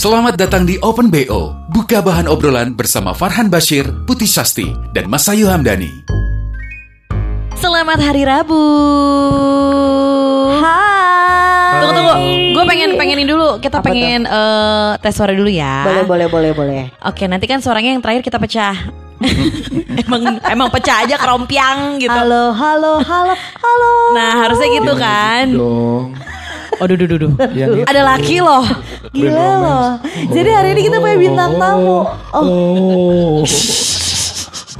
Selamat datang di Open BO. Buka bahan obrolan bersama Farhan Bashir, Putih Sasti, dan Mas Ayu Hamdani. Selamat hari Rabu. Hai. Tunggu tunggu, gue pengen pengenin dulu. Kita pengen eh, tes suara dulu ya. Boleh, boleh, boleh, boleh. Oke, nanti kan suaranya yang terakhir kita pecah. emang emang pecah aja kerompiang gitu. Halo, halo, halo, halo. Nah harusnya gitu kan. Dong. Oh duh duh duh. Yang Ada laki loh. Gila loh. Jadi hari ini kita punya bintang tamu. Oh, Oh.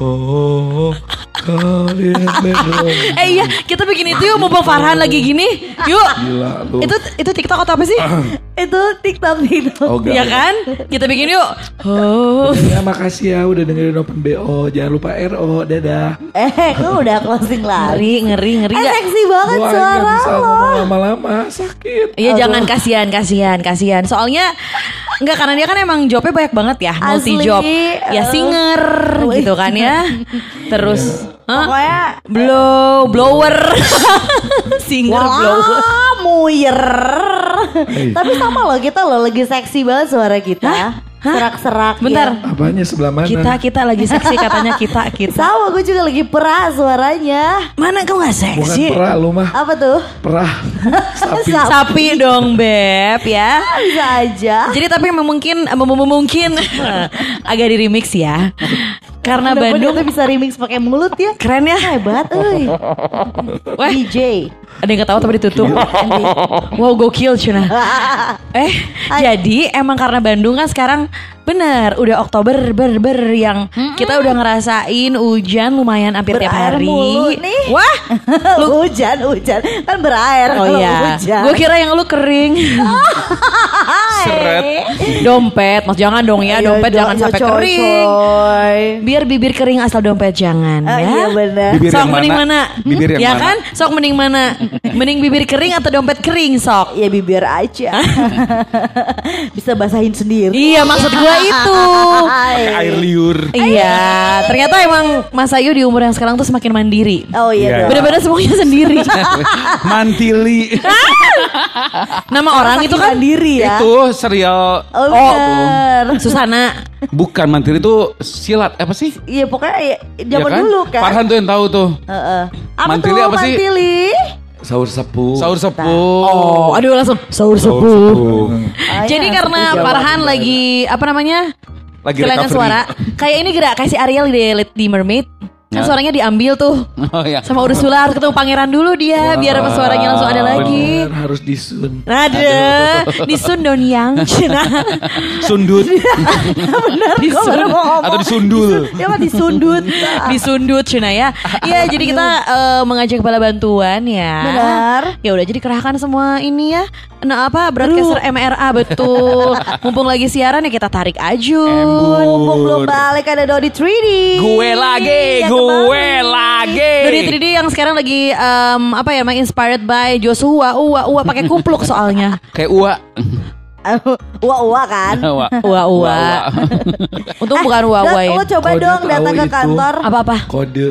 Oh. Kalian. Eh iya, kita bikin itu yuk mumpung Farhan lagi gini. Yuk. Gila lu. Itu itu TikTok atau apa sih? itu TikTok TikTok. Oh, Iya enggak. kan? Kita bikin yuk. Oh. Ya makasih ya udah dengerin Open BO. Jangan lupa RO. Dadah. Eh, kau udah closing lari. Ngeri, ngeri, Eh, seksi banget Gua suara bisa lo. lama-lama. Sakit. Iya jangan kasihan, kasihan, kasihan. Soalnya Enggak karena dia kan emang jobnya banyak banget ya, multi job. Ya singer gitu kan ya. Terus Hah? Pokoknya blow blower. singer blower. Wah, muyer. Tapi sama loh kita loh lagi seksi banget suara kita. Hah? Serak-serak. Bentar. ya. Apanya sebelah mana? Kita kita lagi seksi katanya kita kita. Sama gue juga lagi perah suaranya. Mana kau nggak Bukan seksi? perah lu mah. Apa tuh? Perah. Sapi. Sapi dong beb ya. Bisa aja. Jadi tapi memang mungkin eh, mem- mem- mungkin agak di remix ya. Karena Udah Bandung ternyata bisa remix pakai mulut ya. keren ya. Hebat, euy. Wah, DJ. ada yang ketawa tapi ditutup. wow, gokil Cuna. Eh, jadi emang karena Bandung kan sekarang bener udah Oktober ber ber yang kita udah ngerasain hujan lumayan hampir tiap Berair hari. mulu nih. Wah, hujan, hujan. Kan berair oh kalau iya. hujan. Gue kira yang lu kering. Seret. dompet, mas jangan dong ya, dompet jangan sampai kering. Coy. Biar bibir kering asal dompet jangan Ah, ya. iya benar. Bibir sok yang mending mana? mana? Bibir yang ya mana? kan? Sok mending mana? Mending bibir kering atau dompet kering sok? Ya bibir aja. Bisa basahin sendiri. Iya maksud itu. Hai. Air liur. Iya, ternyata emang Mas Ayu di umur yang sekarang tuh semakin mandiri. Oh iya Iya. dong. Bener-bener semuanya sendiri. Mantili. Nama orang itu kan mandiri ya. Itu serial Oh, Oh. Susana. bukan mantili itu silat apa sih? Iya pokoknya ya, Iya zaman dulu kan. Farhan tuh yang tahu tuh. Heeh. Apa Mantili tuh apa sih? Sahur sepuh. Sahur sepuh. Oh, aduh langsung sahur Sahur sepuh. sepuh. Ah, Jadi iya, karena sepuh Farhan lagi apa namanya? Lagi Kehilangan suara. Kayak ini gerak si Ariel di, di Mermaid. Kan Ya. suaranya diambil tuh. Oh iya. Sama Ursula harus ketemu pangeran dulu dia biar apa suaranya langsung ada lagi. Bener, harus disun. Ada di Sundon yang Cina. Sundut Bener, baru mau ngomong. atau disundul. Ya mah disundut. disundut Cina ya. Iya, jadi kita eh, mengajak kepala bantuan ya. Benar. Ya udah jadi kerahkan semua ini ya. Nah apa broadcaster MRA betul. Mumpung lagi siaran ya kita tarik ajun. Mumpung belum balik ada Dodi 3D. Gue lagi, Yang gue kemarin. lagi. Dodi 3D yang sekarang lagi em, apa ya, inspired by Joshua, Uwa, Uwa pakai kupluk soalnya. Kayak Ua. Ua-ua kan. Ua. Uwa, Uwa. Untung bukan Uwa, Uwa Dot, ya. lo coba Kode dong datang ke kantor. Apa-apa? Kode.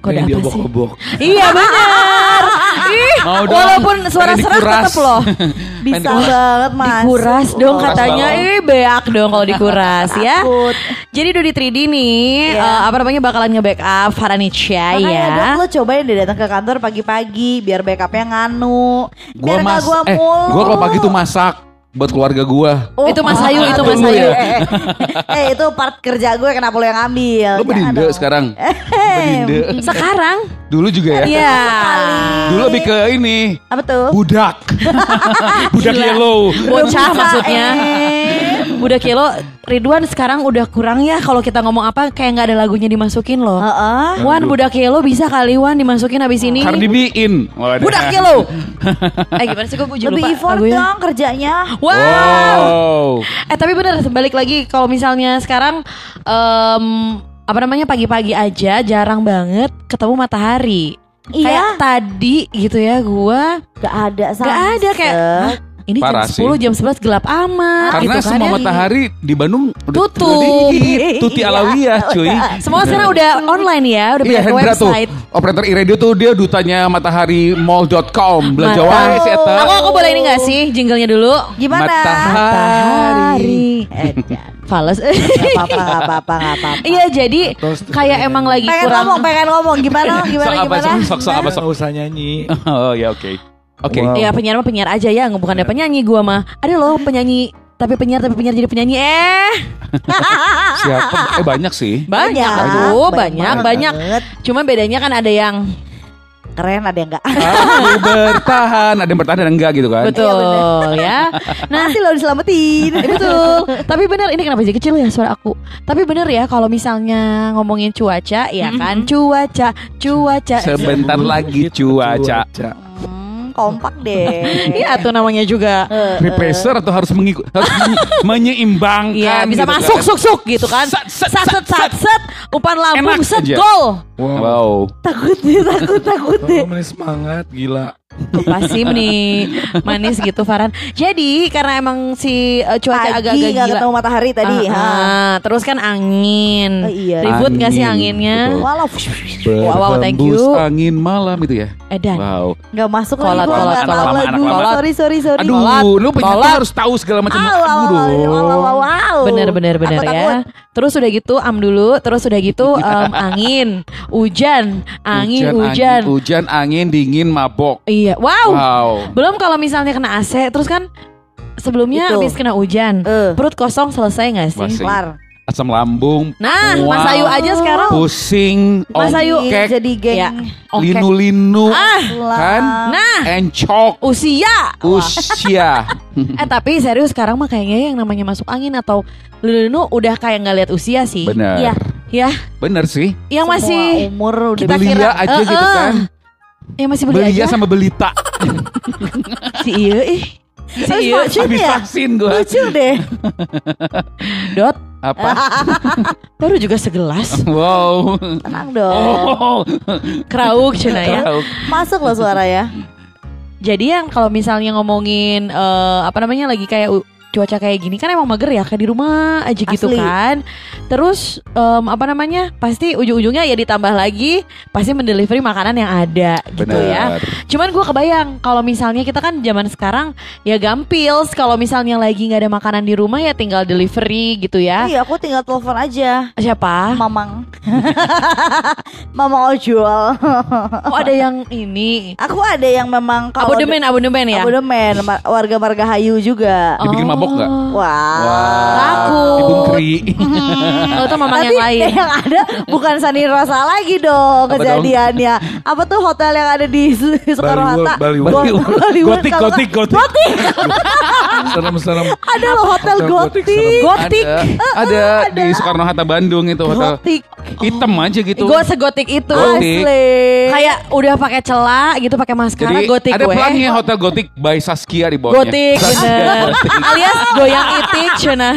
Kode yang apa sih? diobok-obok. Iya benar. Ih, Mau dong. walaupun suara serak tetap loh. Bisa banget mas. Dikuras dong katanya. Ih, beak dong kalau dikuras ya. Takut. Jadi Dodi 3D nih Iya. eh, apa namanya bakalan nge-backup Faranicia Makanya ya. Dot, lo cobain deh datang ke kantor pagi-pagi biar backupnya nganu. Gua biar mas, gua eh, mulu. gua kalau pagi tuh masak buat keluarga gua. Oh, Itu Mas Ayu, itu Mas Ayu. Eh, eh, eh, itu part kerja gue kenapa lo yang ambil? Lo dong. sekarang. Bedinde. Sekarang Dulu juga ya. Iya. Dulu lebih ke ini. Apa tuh? Budak. Budak Gila. yellow. Bocah maksudnya. eh. Udah kilo Ridwan sekarang udah kurang ya kalau kita ngomong apa kayak nggak ada lagunya dimasukin loh. Heeh. Wan budak kilo bisa kali Wan dimasukin habis ini. Cardi. Waduh. Budak kilo. eh gimana sih gue lupa Lebih effort lagunya. dong kerjanya. Wow. Wow. Eh tapi bener balik lagi kalau misalnya sekarang em, apa namanya pagi-pagi aja jarang banget ketemu matahari. Iya. Kayak tadi gitu ya gua Gak ada Gak ada kayak "Hah, ini Parah jam 10 jam 11 gelap amat Karena gitu kan semua ya. matahari di Bandung udah Tutup. Tuti Iya, alawiyah cuy. Semua sekarang udah online ya, udah Iya pindah ke Hendra tuh website. Operator iRadio tuh dia dutanya mataharimall.com Belanja wae si Eta Aku aku boleh ini gak sih jinglenya dulu? Gimana? Matahari Edan. Fales. Gak apa-apa, gak apa-apa, gak apa-apa. Iya jadi kayak emang lagi Pengen kurang ngomong, pengen ngomong. Gimana, gimana, Sok apa gimana? sok sok sok apa sok Nggak usah nyanyi. Oh ya oke Oke Wow. Ya penyiar mah penyiar aja ya, bukan ada penyanyi gua mah. Ada loh penyanyi tapi penyiar tapi penyiar jadi penyanyi eh Siapa? Eh banyak sih banyak, Banyak, aduh banyak banyak banyak banget. cuma bedanya kan ada yang Keren ada yang enggak? Aku bertahan Ada yang bertahan dan enggak gitu kan betul ya Nah, sih lo diselamatin. Betul. Tapi benar ini kenapa jadi kecil ya suara aku. Tapi benar ya kalau misalnya ngomongin cuaca ya kan cuaca cuaca. Sebentar lagi cuaca Hmm, kompak deh. Iya tuh namanya juga. Replacer atau harus mengikut harus menye- menyeimbangkan Iya bisa gitu masuk kan. suk suk gitu kan. Sat, Sat sat, set sat set umpan lambung set aja. gol. Wow Takut deh, takut, takut deh. Semangat, gila. Pasti nih manis gitu Farhan. Jadi karena emang si uh, cuaca agak-agak gila. ketemu matahari tadi. Ha. ah. terus kan angin. Oh, iya. Ribut gak sih Angin, anginnya? betul. Walau Wow, wow, thank you. Angin malam itu ya Edan. Wow nggak masuk Kolot, lagi. lama, lagu. anak lama. Sorry, sorry, sorry. Aduh Kolot, lu penyanyi kolot. harus tahu segala macam au, au, au. Bener bener bener ya. takut. Terus udah gitu am dulu, terus udah gitu em, angin, hujan, angin, hujan. angin, hujan, angin, dingin, mabok. Iya, wow. Wow. Belum kalau misalnya kena AC, terus kan sebelumnya Itu. habis kena hujan, Eh. perut kosong selesai nggak sih? Masih. Kelar. Asam lambung, Nah, Wow. Mas Ayu aja sekarang pusing, Mas Ayu. ongkek, Jadi geng. ya. Linu-linu, Ah, kan? nah, Encok, usia. usia. Eh tapi serius sekarang mah kayaknya yang namanya masuk angin atau lulu udah kayak nggak lihat usia sih. Bener. Iya. Ya, Bener sih. yang Semua masih umur udah kita Belia kira aja Eh, gitu eh. kan. Yang masih beli Belia aja sama belita. si iya ih. Si Habis iya Habis ya? vaksin gue. Lucu deh. dot Apa? baru juga segelas wow. Tenang dong. Oh. krauk cina ya. Tahu. Masuk loh suara ya. Jadi yang kalau misalnya ngomongin eh, apa namanya lagi kayak cuaca kayak gini kan emang mager ya kayak di rumah aja gitu Asli. kan. Terus em, apa namanya pasti ujung-ujungnya ya ditambah lagi pasti mendelivery makanan yang ada gitu ya. Bener. Cuman gue kebayang kalau misalnya kita kan zaman sekarang ya gampils kalau misalnya lagi nggak ada makanan di rumah ya tinggal delivery gitu ya. Iya, aku tinggal telepon aja. Siapa? Mamang. Mamang ojol. Oh ada yang ini aku ada yang memang kalau abodemen abodemen ya. Abodemen ma- warga Margahayu juga. Dibikin mabok nggak? Wah. Takut. Dibungkeri. Kalau itu mamang Tapi yang lain. yang ada bukan Sani Rosa lagi dong Apa dong? kejadiannya. Apa tuh hotel yang ada di Soekarno Hatta? Bollywood, Bollywood. Bollywood, Gotik, gotik, nggak- gotik. Serem-serem. Ada loh hotel Hotel gotik, gotik. serem. Gotik. Ada, ada di Soekarno Hatta Bandung itu hotel. Gotik. Hitam aja gitu. Gue segotik itu. Gotik. Asli. Kayak udah pakai celak gitu pakai maskara Jadi gotik ada gue. pelangnya hotel gotik by Saskia di bawahnya. Gotik bener. Alias goyang itik cina.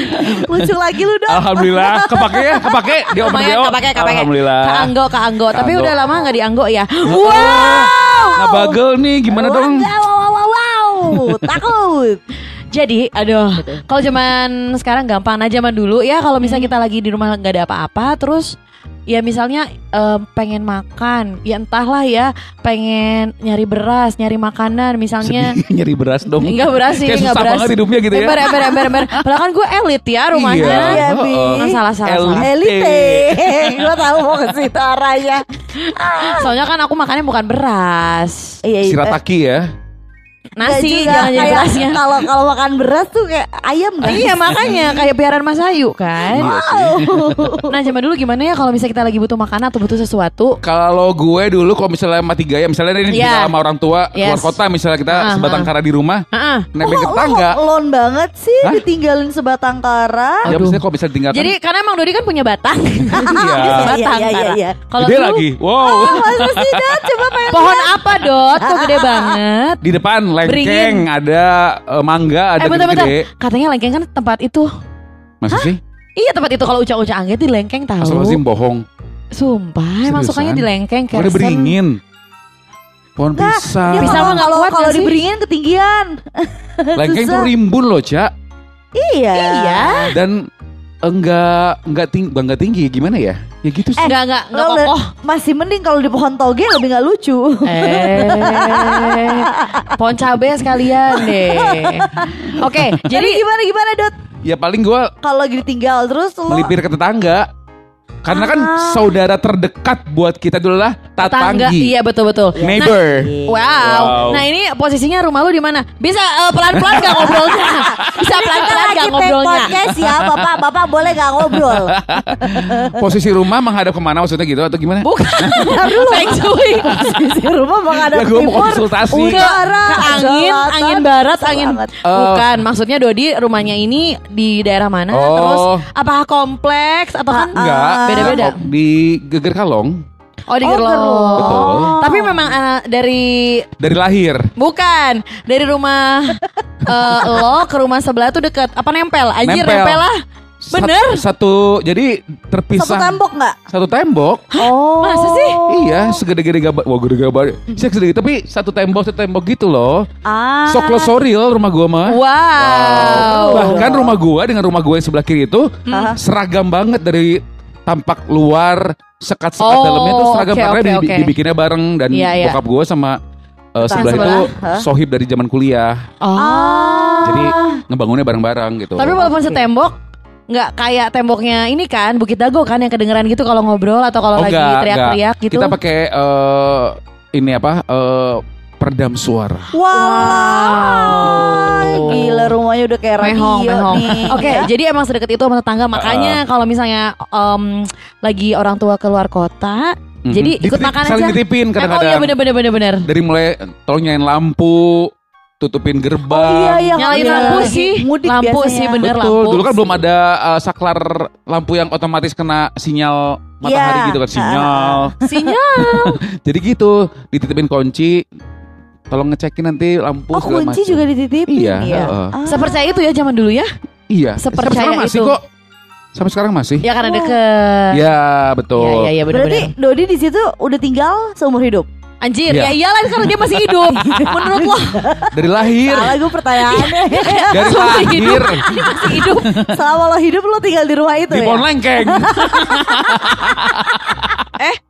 Lucu lagi lu dong. Alhamdulillah, kepake ya, kepake di open Lumayan BO. kepake kepake. Alhamdulillah. Keanggo keanggo. Tapi Keanggo. udah lama nggak dianggo ya. Wow. Nggak bagel nih, gimana dong? Wow, wow, wow, wow. Takut. Jadi, aduh, kalau zaman sekarang gampang nah zaman dulu ya kalau misalnya kita lagi di rumah nggak ada apa-apa, terus ya misalnya em, pengen makan, ya entahlah ya, pengen nyari beras, nyari makanan, misalnya. Sedih nyari beras dong. Enggak beras sih, Kayak enggak susah beras. banget hidupnya gitu ya. Ember, ember, ember, ember. Padahal kan gue elit ya rumahnya. Iya, oh, Bi. oh. Nah, salah, salah, Elit. Gue tahu mau ke situ arahnya. Soalnya kan aku makannya bukan beras. Iya, iya. Sirataki ya. Nasi, jangan jadi berasnya. Kalau kalau makan beras tuh kayak ayam kan? Iya makanya kayak piaraan Mas Ayu kan. Iya sih. Nah zaman dulu gimana ya kalau misalnya kita lagi butuh makanan atau butuh sesuatu Kalau gue dulu kalau misalnya mati gaya misalnya ini tinggal sama orang tua keluar Yes. kota misalnya kita Ah, sebatang kara di rumah Heeh. nebeng ke tangga. Lon banget sih Hah? ditinggalin sebatang kara. Ya kalau bisa ditinggalkan Jadi karena emang Dodi kan punya batang. Iya. Batang Iya, iya, Kara. iya. Kalau gede lu, lagi. Wow. Dot? Coba Pohon apa Dot? Kok gede banget? Di depan lengkeng Beringin. ada eh, mangga ada Eh bentar bentar. gede. Katanya lengkeng kan tempat itu Masa sih? Iya tempat itu kalau uca-uca angget di lengkeng tahu. Astagfirullahaladzim bohong. Sumpah, emang sukanya di lengkeng Udah Kersen. beringin. Pohon Enggak, pisang. Pisang mah kuat kalau diberingin ketinggian. Lengkeng tuh susah. rimbun loh, Cak. Iya. Iya. Dan enggak enggak tinggi, enggak tinggi gimana ya? Ya gitu sih. Enggak, enggak, enggak le- kokoh. Masih mending kalau di pohon toge lebih nggak lucu. Eh, pohon cabe sekalian deh. Oke, Jadi jadi gimana gimana Dot? Ya paling gua Kalau lagi ditinggal terus lo melipir ke tetangga. Karena kan Ah. saudara terdekat buat kita dulu lah tetangga, iya betul betul. Neighbor. Wow. Wow. Nah ini posisinya rumah lu di mana? Bisa eh, pelan-pelan gak ngobrolnya? Bisa pelan-pelan lagi gak ngobrolnya? podcast ya Bapak Bapak boleh gak ngobrol Posisi rumah menghadap ke mana maksudnya gitu atau gimana? Bukan. Feng Shui. Sisi rumah menghadap Ya, mau timur konsultasi. Utara Ke angin, selatan, angin barat, angin selatan. bukan. Maksudnya Dodi rumahnya ini di daerah mana? Oh. Terus apakah kompleks atau kan Enggak. Beda-beda? Oh, Di Geger Kalong. Oh di Oh, Gerlo. Gerlo. Betul. Tapi memang eh, dari Dari lahir. bukan dari rumah eh, lo ke rumah sebelah tuh deket. Apa nempel? Anjir Nempel. nempel, lah. Bener? Satu, jadi terpisah. Satu tembok gak? Satu tembok. Oh Masa sih? Iya, segede-gede gabar. Wah, gede gabar. Sih segede tapi satu tembok satu tembok gitu loh. Ah Sok lo soril rumah gua mah. Wow. Bahkan rumah gua dengan rumah gua yang sebelah kiri itu Ah. seragam banget dari tampak luar sekat-sekat Oh, dalamnya itu seragam oke, karena oke, di- oke. dibikinnya bareng dan Iya, iya. bokap gua sama uh, sebelah, sebelah. itu Hah? sohib dari zaman kuliah. Oh. Jadi ngebangunnya bareng-bareng gitu. Tapi walaupun setembok nggak kayak temboknya ini kan Bukit Dago kan yang kedengeran gitu kalau ngobrol atau kalau Oh, lagi teriak-teriak gitu. Kita pakai eh, ini apa? eh, peredam suara. Wow Gila rumahnya udah kayak radio Mehong, mehong. nih Oke, Ya. jadi emang sedekat itu sama tetangga. Makanya kalau misalnya em, lagi orang tua keluar kota, Mhm. jadi ikut Dititip- makan saling aja. ditipin Eh, oh kadang-kadang. iya bener bener bener bener. Dari mulai tolong nyalain lampu, tutupin Oh gerbang. iya iya Nyalain iya. lampu sih, Mudik lampu biasanya. sih bener Betul, lampu. dulu kan belum ada uh, saklar lampu yang otomatis kena sinyal matahari Iya. gitu kan sinyal. Sinyal. Jadi gitu, dititipin kunci, tolong ngecekin nanti lampu Oh kunci macam. juga dititipin Iya, ya? heeh. Ah. Sepercaya itu ya zaman dulu ya. Iya, Sepercaya sampai sekarang masih itu. kok. Sampai sekarang masih. Ya karena Oh. deket. Ya, Iya betul. iya iya bener Berarti bener. Dodi di situ udah tinggal seumur hidup. Anjir, Iya. ya iyalah karena dia masih hidup. Menurut lo Dari lahir, Salah gue pertanyaannya. dari masih hidup. lahir Dia masih hidup. Selama lo hidup lo tinggal di rumah itu di ya? pohon lengkeng.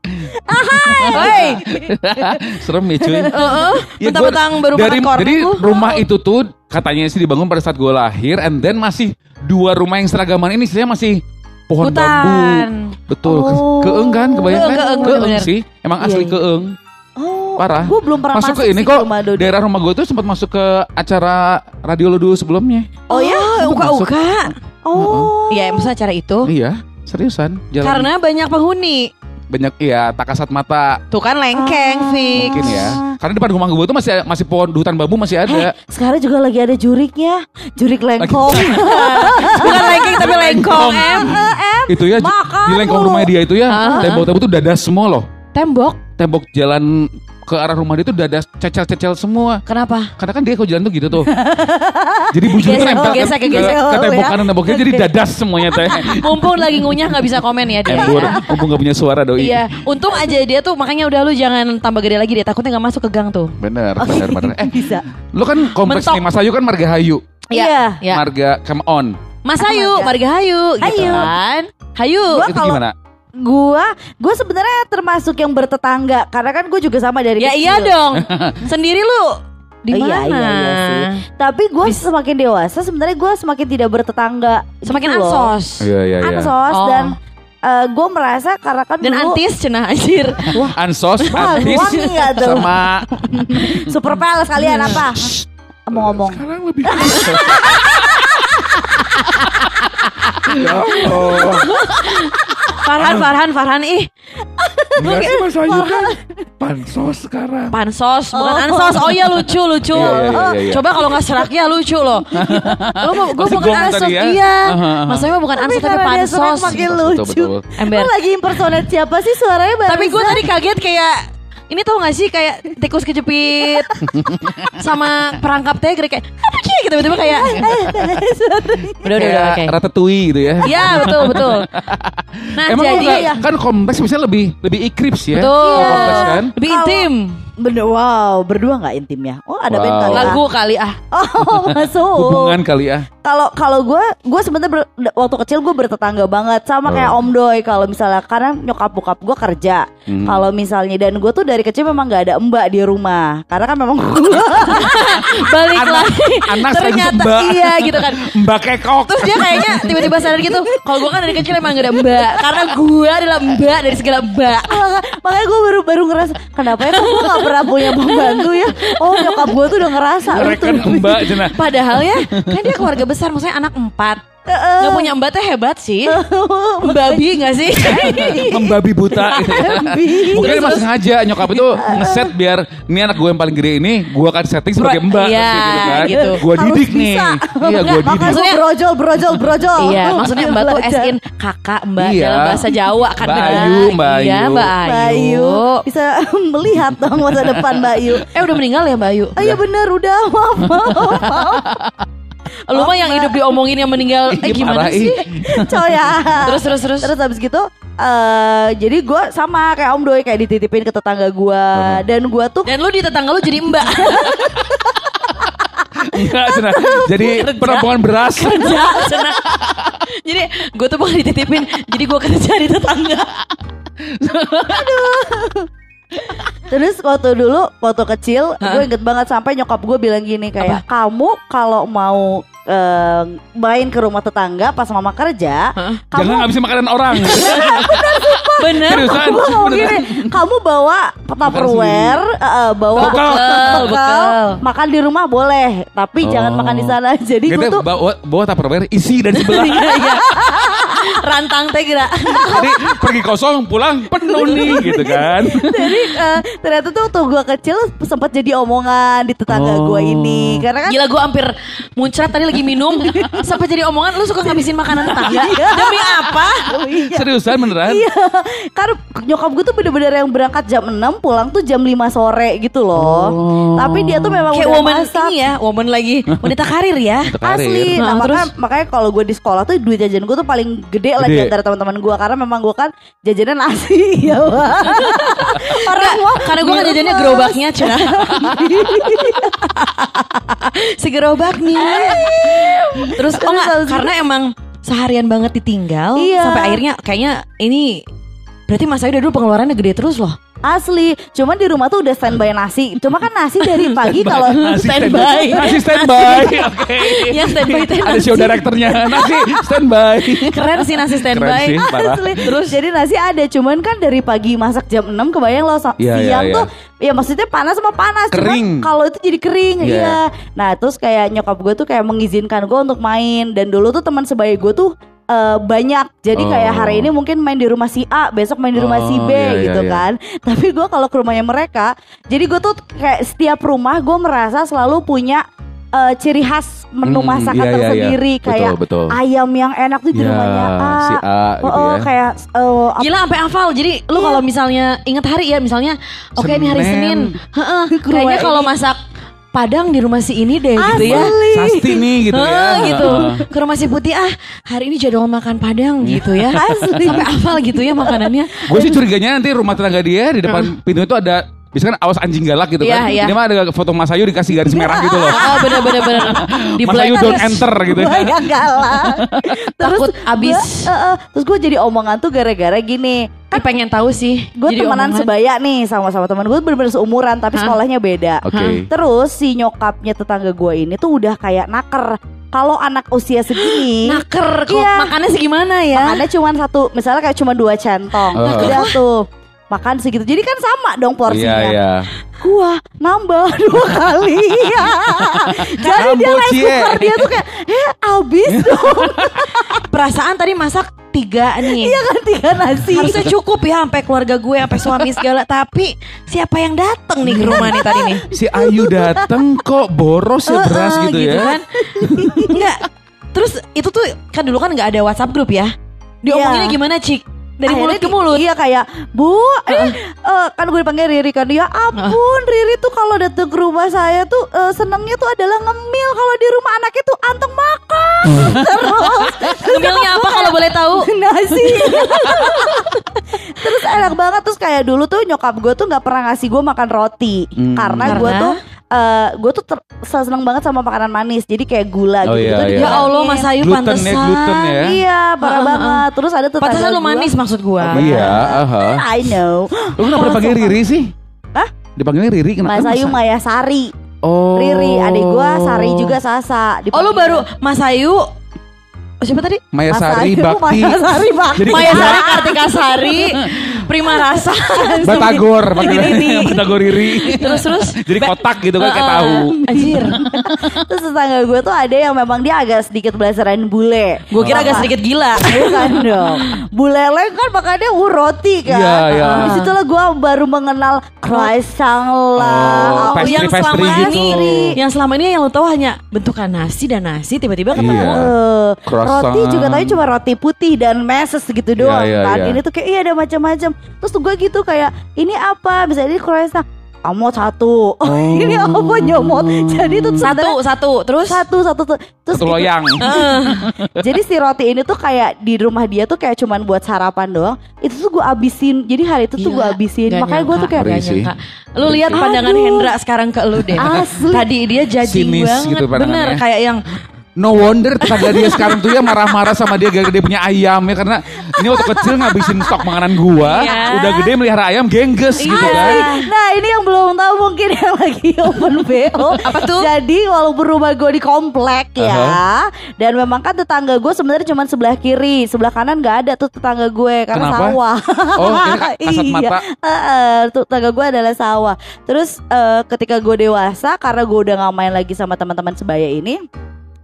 Hei, Serem ya cuy. Heeh, Ya, gua- mentang-mentang baru dari, makan Jadi rumah itu tuh katanya sih dibangun pada saat gue lahir and then masih dua rumah yang seragaman ini saya masih pohon Hutan. bambu. Betul. Oh. Keeng kan kebayang Keeng, kan? keeng, Keeng bener-bener. sih. Emang Iya, asli iya. keeng. Oh, Parah. Gue belum pernah masuk masuk, ke ini kok rumah daerah rumah gue tuh sempat masuk ke acara radio lo dulu sebelumnya. Oh ya? uka-uka. Oh. Iya, maksudnya acara itu. Iya, seriusan. Jalan Karena banyak penghuni. Banyak iya tak kasat mata Tuh kan lengkeng, fix. mungkin ya. Karena depan rumah gue tuh masih masih pohon hutan bambu masih Eh, ada. sekarang juga lagi ada juriknya. Jurik lengkong. Bukan lengkeng tapi lengkong, em. itu ya Makan di lengkong rumahnya dia itu ya Ah. tembok-tembok tuh dadas semua loh. Tembok. Tembok jalan ke arah rumah dia tuh dadas cecel-cecel semua. Kenapa? Karena kan dia kalau jalan tuh gitu tuh. jadi bujur tuh nempel ke, gesek, ke, gesek. ke tembok Ya. kanan temboknya jadi dadas semuanya teh. Mumpung lagi ngunyah nggak bisa komen ya dia. Embur, mumpung gak punya suara doi. Iya, untung aja dia tuh makanya udah lu jangan tambah gede lagi deh takutnya nggak masuk ke gang tuh. Bener, bener, bener. Eh, Bisa. lu kan kompleks Mentok. nih Mas Ayu kan Marga Hayu. Iya. Ya. Marga Come On. Mas Hayu, Marga Hayu, gitu Hayu. kan? Hayu. Gua itu kalau- gimana? Gua, gue sebenarnya termasuk yang bertetangga karena kan gue juga sama dari Ya kecil. iya dong. Sendiri lu di Oh, mana? iya, iya, iya sih. Tapi gue semakin dewasa sebenarnya gue semakin tidak bertetangga. Semakin Gitu ansos. Iya, iya, iya. Ansos Oh. dan gue merasa karena kan Dan dulu antis cenah anjir. Ansos, Wah, antis, wangi nggak tuh? sama super palace kalian apa? Mau ngomong. Sekarang lebih Ya Allah. Farhan, Farhan, Farhan ih. Enggak sih Mas Ayu kan pansos sekarang. Pansos, bukan ansos. Oh iya lucu, lucu. Iya, iya, iya, iya. Coba kalau nggak serak ya lucu loh. Lo mau gue bukan ansos, ya? iya. Maksudnya mah bukan ansos tapi pansos. makin lucu. Ember. Lu lagi impersonate siapa sih suaranya barusan? Tapi gue tadi kaget kayak ini tau gak sih kayak tikus kejepit sama perangkap tegre kayak apa sih gitu tiba-tiba kayak udah udah udah Kayak ratatouille gitu ya. Iya betul betul. Nah Emang jadi lu nggak- kan kompleks biasanya lebih lebih ikrips ya. betul Kompleks kan. lebih intim. Bener, wow, berdua nggak intimnya? Oh, ada band Wow. kali ah. Lagu kali ah. Oh, masuk. Hubungan kali ya. Kalau kalau gue, gue sebenarnya waktu kecil gue bertetangga banget sama kayak Om Doy. Kalau misalnya karena nyokap bokap gue kerja. Hmm. Kalau misalnya dan gue tuh dari kecil memang nggak ada mbak di rumah. Karena kan memang gue Balik lagi. anak Ternyata mbak. iya gitu kan. Mbak Kekok. Terus dia kayaknya tiba-tiba sadar gitu. Kalau gue kan dari kecil emang gak ada mbak. Karena gue adalah mbak dari segala mbak. makanya gue baru baru ngerasa kenapa ya gue nggak pernah punya pembantu ya. Oh nyokap gue tuh udah ngerasa. Mereka Betul. mbak. Padahal ya kan dia keluarga besar. Maksudnya anak empat. Gak punya mbak tuh hebat sih. Babi gak sih? Membabi buta gitu. Mungkin emang sengaja nyokap itu ngeset biar ini anak gue yang paling gede ini gue akan setting sebagai mbak iya, gitu kan. gitu. Gue Harus didik nih. bisa. Iya gue didik. Maksudnya- brojol, brojol, brojol. Iya, maksudnya mbak tuh Belajar. SIN kakak mbak Iya. dalam bahasa Jawa kan Mbak benar. Ayu, Mbak Iya, Ayu. Mbak Mbak Ayu. Bisa melihat dong masa depan Mbak Ayu. Eh udah meninggal ya Mbak Ayu? Oh iya bener udah maaf maaf maaf Lu mah yang hidup diomongin yang meninggal Eh Iya, gimana sih? coy ya. Terus terus terus. Terus habis gitu eh jadi gue sama kayak Om Doi kayak dititipin ke tetangga gue dan gue tuh Dan lu di tetangga lu jadi mbak Enggak Cina. Jadi penampungan beras. kerja senang. Jadi gue tuh bukan dititipin Jadi gue kerja di tetangga terus waktu dulu waktu kecil gue inget banget sampai nyokap gue bilang gini kayak kamu kalau mau eh, main ke rumah tetangga pas mama kerja Jangan kamu ngabisin makanan orang. Bener Seriusan. Gini, kamu bawa tupperware, eh, bawa Bekal. bekal, Bekal. makan di rumah boleh, tapi jangan Oh. makan di sana. Jadi gue tuh bawa, bawa tupperware isi dari sebelah. Iya iya Rantang teh kira Jadi pergi kosong pulang penuh nih gitu kan. jadi eh, ternyata tuh waktu gue kecil sempat jadi omongan di tetangga Oh. gue ini, karena kan Gila gue hampir muncrat tadi lagi minum Sampai jadi omongan lu suka ngabisin makanan tetangga Demi apa? Seriusan beneran? Iya, kan nyokap gue tuh bener-bener yang berangkat jam 6 pulang tuh jam 5 sore gitu loh. Tapi dia tuh memang Kayak udah woman masak. ini ya Woman lagi Wanita karir ya karir. Asli, Nah, nah, terus? makanya, makanya kalau gue di sekolah tuh duit jajan gue tuh paling gede lah di antara teman-teman gue karena memang gue kan jajanan nasi ya. Orang mau Karena gue kan jajannya gerobaknya Cina. Segerobak nih. Terus oh enggak Karena emang seharian banget ditinggal Iya. Sampai akhirnya kayaknya ini Berarti Mas Ayu dari dulu pengeluarannya gede terus loh Asli, cuman di rumah tuh udah standby nasi. Cuma kan nasi dari pagi kalau Nasi Standby. Nasi standby. Oke. Yang standby teh Ada show directornya. Nasi standby. Keren sih nasi standby Keren sih. Parah. Asli. Terus jadi nasi ada, cuman kan dari pagi masak jam 6 kebayang loh Iya, iya, siang iya. tuh ya maksudnya panas sama panas. Kering. kalau itu jadi kering, Iya. iya. Nah, terus kayak nyokap gue tuh kayak mengizinkan gue untuk main dan dulu tuh teman sebaya gue tuh eh, banyak jadi kayak Oh. hari ini mungkin main di rumah si A besok main di rumah si Oh, B iya, iya, gitu iya. kan tapi gue kalau ke rumahnya mereka jadi gue tuh kayak setiap rumah gue merasa selalu punya eh, ciri khas menu Mm, masakan iya, iya, iya. tersendiri Betul, kayak betul. ayam yang enak tuh di Ya, rumahnya A, si A gitu Oh, oh, ya. kayak apa- Gila sampai hafal. Jadi lu kalau misalnya ingat hari ya, misalnya oke ini hari Senin. Heeh. Kayaknya kalau masak Padang di rumah si ini deh gitu ya. Sasti nih gitu ya. Heeh, gitu. Ke rumah si Putih ah, hari ini jadwal makan Padang gitu ya. Asli. Sampai hafal gitu ya makanannya. Gue sih curiganya nanti rumah tetangga dia di depan pintu itu ada Biasanya kan awas anjing galak gitu Iya, kan. iya. Ini mah ada foto Mas Ayu dikasih garis merah gitu loh. Oh, bener bener bener. Di Mas Ayu don't enter gitu gue ya. yang galak Takut abis. gua- eh, eh, terus gue jadi omongan tuh gara-gara gini Ih, pengen tahu sih. gue temenan omongan. sebaya nih sama-sama teman gue bener-bener seumuran tapi Hah? sekolahnya beda Oke. terus si nyokapnya tetangga gue ini tuh udah kayak naker kalau anak usia segini Naker kok Iya. makannya segimana ya? makannya cuma satu misalnya kayak cuma dua centong Oh. udah tuh makan segitu jadi kan sama dong Iya porsinya iya. gua nambah dua kali jadi dia rice cooker dia tuh kayak eh abis dong Perasaan tadi masak tiga nih. iya kan tiga nasi Harusnya cukup ya sampai keluarga gue, sampai suami segala. Tapi siapa yang dateng nih ke rumah nih tadi nih? Si Ayu dateng kok boros ya beras Heeh, gitu, ya. kan? Enggak. Terus itu tuh kan dulu kan nggak ada WhatsApp grup ya. Diomonginnya Iya. gimana, Cik? Dari akhirnya mulut ke mulut. Iya kayak Bu eh, eh, Kan gue dipanggil Riri kan. Ya ampun Riri tuh kalau datang ke rumah saya tuh eh, Senangnya tuh adalah ngemil. Kalau di rumah anaknya tuh anteng makan Terus. Ngemilnya apa kalau boleh tahu? nasi. Terus enak banget. Terus kayak dulu tuh nyokap gue tuh nggak pernah ngasih gue makan roti. Hmm. karena gue Karena? tuh eh gue tuh ter- seneng banget sama makanan manis jadi kayak gula Oh, gitu iya, gitu iya. Ya Allah Mas Ayu Gluten ya, pantesan. gluten ya. iya parah banget terus ada tetangga Pantesan lu gua- manis maksud gua. Iya, aha. I know Lu kenapa dipanggil Riri sih? Hah? Dipanggilnya Riri kenapa? Mas Ayu Maya Sari Oh. Riri adik gue Sari juga Sasa Oh lu baru Mas Ayu Oh, siapa tadi? Maya Sari Bakti. Maya Sari Bakti Jadi Maya Sari Kartika Sari Prima Rasa Batagor, Batagor Riri. Terus terus Jadi kotak gitu kan kayak tahu. Anjir Terus tetangga gue tuh ada yang memang dia agak sedikit belasaran bule Gue kira agak sedikit gila Bukan dong Buleleng kan makannya uh, roti kan Iya, iya. Di situlah gue baru mengenal croissant lah Oh, pastry, yang pastry selama gitu. ini Yang selama ini yang lo tahu hanya bentukan nasi dan nasi Tiba-tiba ketemu Iya. Croissant. roti juga tadi cuma roti putih dan meses gitu doang iya, kan. iya. Ini tuh kayak iya ada macam-macam. Terus tuh gue gitu kayak ini apa? Misalnya ini croissant. Kamu satu. ini apa nyomot? Jadi itu Satu, satu Terus satu satu tuh. Terus Satu loyang. Jadi si roti ini tuh kayak di rumah dia tuh kayak cuman buat sarapan doang. Itu tuh gue abisin. Jadi hari itu tuh gue Gila, abisin. Gak Makanya gue tuh kayak gak nyangka. Lu lihat pandangan Aduh. Hendra sekarang ke lu deh Asli. Tadi dia judging Sinis banget gitu. Bener kayak yang No wonder tetangga dia sekarang tuh ya marah-marah sama dia gara-gara dia punya ayam ya karena ini waktu kecil ngabisin stok makanan gua, Iya. udah gede melihara ayam gengges gitu Asli. kan. Nah ini yang belum tahu mungkin yang lagi open BO Apa tuh? Jadi walaupun rumah gue di komplek ya Dan memang kan tetangga gue sebenarnya cuma sebelah kiri Sebelah kanan gak ada tuh tetangga gue Karena Kenapa? sawah Oh, ini kasat Iya. mata. Heeh, tuh tetangga gue adalah sawah Terus eh, ketika gue dewasa Karena gue udah gak main lagi sama teman-teman sebaya ini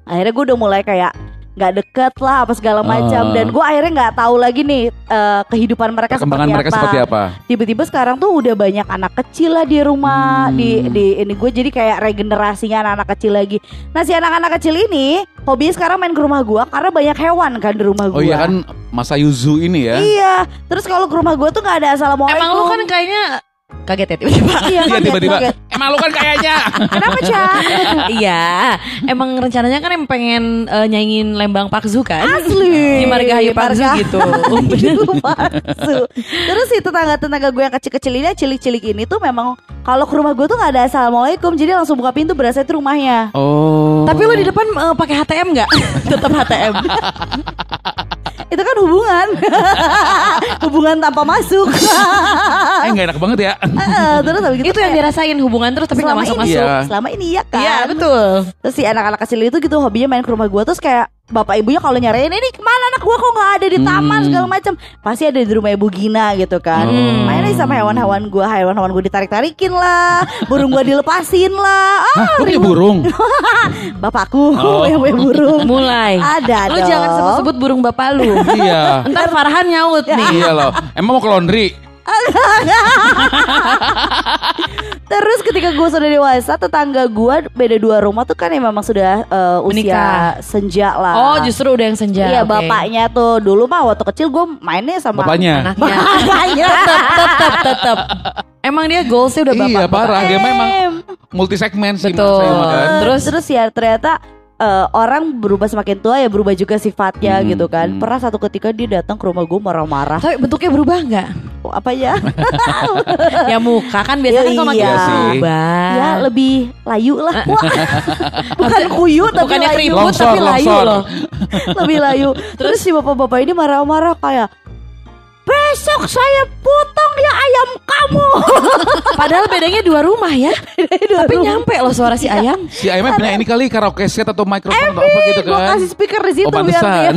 Akhirnya gue udah mulai kayak nggak deket lah apa segala macam Ah. dan gue akhirnya nggak tahu lagi nih eh, kehidupan mereka seperti mereka apa seperti apa? tiba-tiba sekarang tuh udah banyak anak kecil lah di rumah Hmm. di di ini gue jadi kayak regenerasinya anak-anak kecil lagi nah si anak-anak kecil ini hobinya sekarang main ke rumah gue karena banyak hewan kan di rumah gue Oh iya kan Masa Yuzu ini ya. iya terus kalau ke rumah gue tuh nggak ada assalamualaikum Emang lu kan kayaknya Kaget ya tiba-tiba iya Iya kaget, tiba-tiba. kaget. Emang lu kan kayaknya. kenapa cak Iya Emang rencananya kan em pengen eh, nyanyiin Lembang Pakzu kan asli Di Margahayu Pakzu gitu Itu palsu. Terus si tetangga-tetangga gue yang kecil-kecil ini, cilik-cilik ini tuh memang kalau ke rumah gue tuh nggak ada assalamualaikum, jadi langsung buka pintu berasa itu rumahnya. Oh. Tapi lu di depan eh, pakai HTM nggak? Tetap HTM Itu kan hubungan, hubungan tanpa masuk. eh nggak enak banget ya. Terus habis gitu Itu yang dirasain hubungan terus tapi nggak selama masuk-masuk ini, Iya. selama ini ya kan. Iya betul Terus si anak-anak kecil itu gitu hobinya main ke rumah gue terus kayak bapak ibunya kalau nyariin ini ke mana anak gue kok nggak ada di taman Hmm. segala macam pasti ada di rumah ibu Gina gitu kan Hmm. main aja sama hewan-hewan gue hewan-hewan gue ditarik-tarikin lah burung gue dilepasin lah ah, Hah, punya burung? bapakku Oh. yang punya burung Mulai Ada Lu dong. jangan sebut-sebut burung bapak lu iya. Ntar Farhan nyaut nih Iya loh. Emang mau ke laundry? Terus ketika gue sudah dewasa tetangga gue beda dua rumah tuh kan yang memang sudah eh, usia Menikah. senja lah Oh justru udah yang senja Iya oke. bapaknya tuh dulu mah waktu kecil gue mainnya sama Bapaknya. Anaknya Bapaknya Tetep tetep tetep Emang dia goalsnya udah bapak Iya parah. Dia memang Em. multi segmen sih. Betul. Kan. terus terus ya ternyata eh, orang berubah semakin tua ya berubah juga sifatnya Hmm, gitu kan. hmm. pernah satu ketika dia datang ke rumah gue marah-marah. Tapi bentuknya berubah nggak? Oh, apa ya? Ya muka kan biasanya kan kalau makin Iya berubah. Ya lebih layu lah. Wah, bukan kuyu tapi Bukannya layu. keriput Longsor, tapi layu longsor. loh. Lebih layu. Terus si bapak-bapak ini marah-marah kayak besok saya potong ya ayam kamu Padahal bedanya dua rumah ya Tapi nyampe loh suara si Iya. ayam Si Ayman punya ini kali karaoke set atau mikrofon atau apa gitu gue kan. kasih speaker di situ Oh, biar dia pantesan.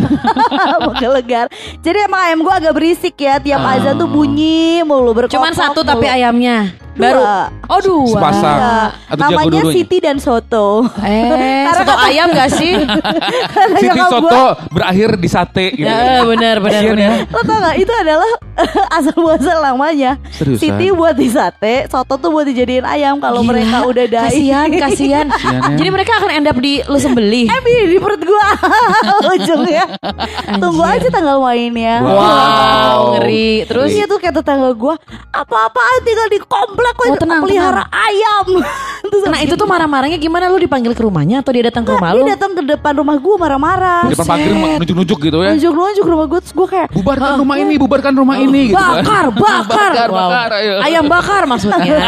menggelegar. Jadi emang ayam gue agak berisik ya tiap azan tuh bunyi mulu berkokok Cuman satu tapi mulu. ayamnya Baru. Dua. Oh dua. Sepasang. Iya. Atau Namanya? Siti dan Soto. Eh, Karena soto kata- ayam gak sih? Karena Siti Soto gua- berakhir di sate gitu. ya, benar benar Kasian benar. ya. Lo tau gak itu adalah asal muasal namanya. Seriusan? Siti buat di sate Soto tuh buat dijadiin ayam Kalau mereka udah dai Kasihan, kasihan. Ya. Jadi mereka akan end up di lu sembelih. Eh di perut gua. Ujungnya. Tunggu aja tanggal mainnya. Wow, ngeri. Terus? Iya tuh kayak tetangga gua Apa-apaan tinggal di komplek Oh, tenang, pelihara ayam? Terus Nah itu tuh marah-marahnya gimana? Lu dipanggil ke rumahnya atau dia datang ke rumah Dia lu? datang ke depan rumah gua marah-marah. Di depan pagar nunjuk-nunjuk gitu ya. Nunjuk-nunjuk rumah gua Terus gua kayak Bubarkan rumah ini, bubarkan rumah ini gitu kan. Bakar, bakar, Bakar, Wow. bakar, ayo. Ayam bakar maksudnya.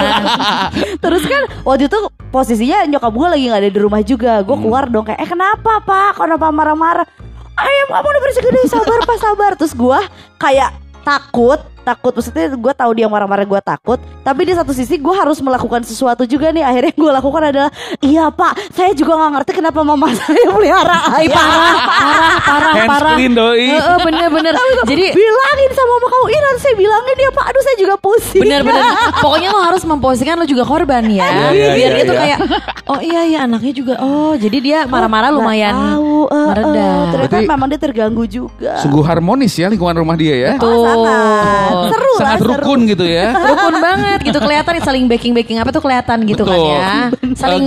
Terus kan waktu itu posisinya nyokap gue lagi gak ada di rumah juga Gue keluar dong kayak Eh kenapa pak Kenapa marah-marah Ayam kamu udah bersih gede sabar pak sabar Terus gue kayak takut takut maksudnya gue tahu dia marah-marah gue takut tapi di satu sisi gue harus melakukan sesuatu juga nih akhirnya gue lakukan adalah iya pak saya juga nggak ngerti kenapa mama saya pelihara Ih, ayam parah, parah, parah, Hands parah. clean doi. Heeh, bener-bener. Jadi bilangin sama mama kamu iya nanti saya bilangin dia pak aduh saya juga pusing bener-bener. Pokoknya lo harus memposisikan lo juga korban ya. Iya, iya, Biar iya, dia tuh iya. kayak, oh iya iya anaknya juga. Oh jadi dia marah-marah Nggak lumayan tahu, eh, eh, mereda. ternyata Berarti- memang dia terganggu juga Sungguh harmonis ya lingkungan rumah dia ya. Oh, sangat seru lah Sangat seru. rukun gitu ya. Rukun banget gitu kelihatan saling baking baking apa tuh kelihatan gitu kan Betul. ya. Saling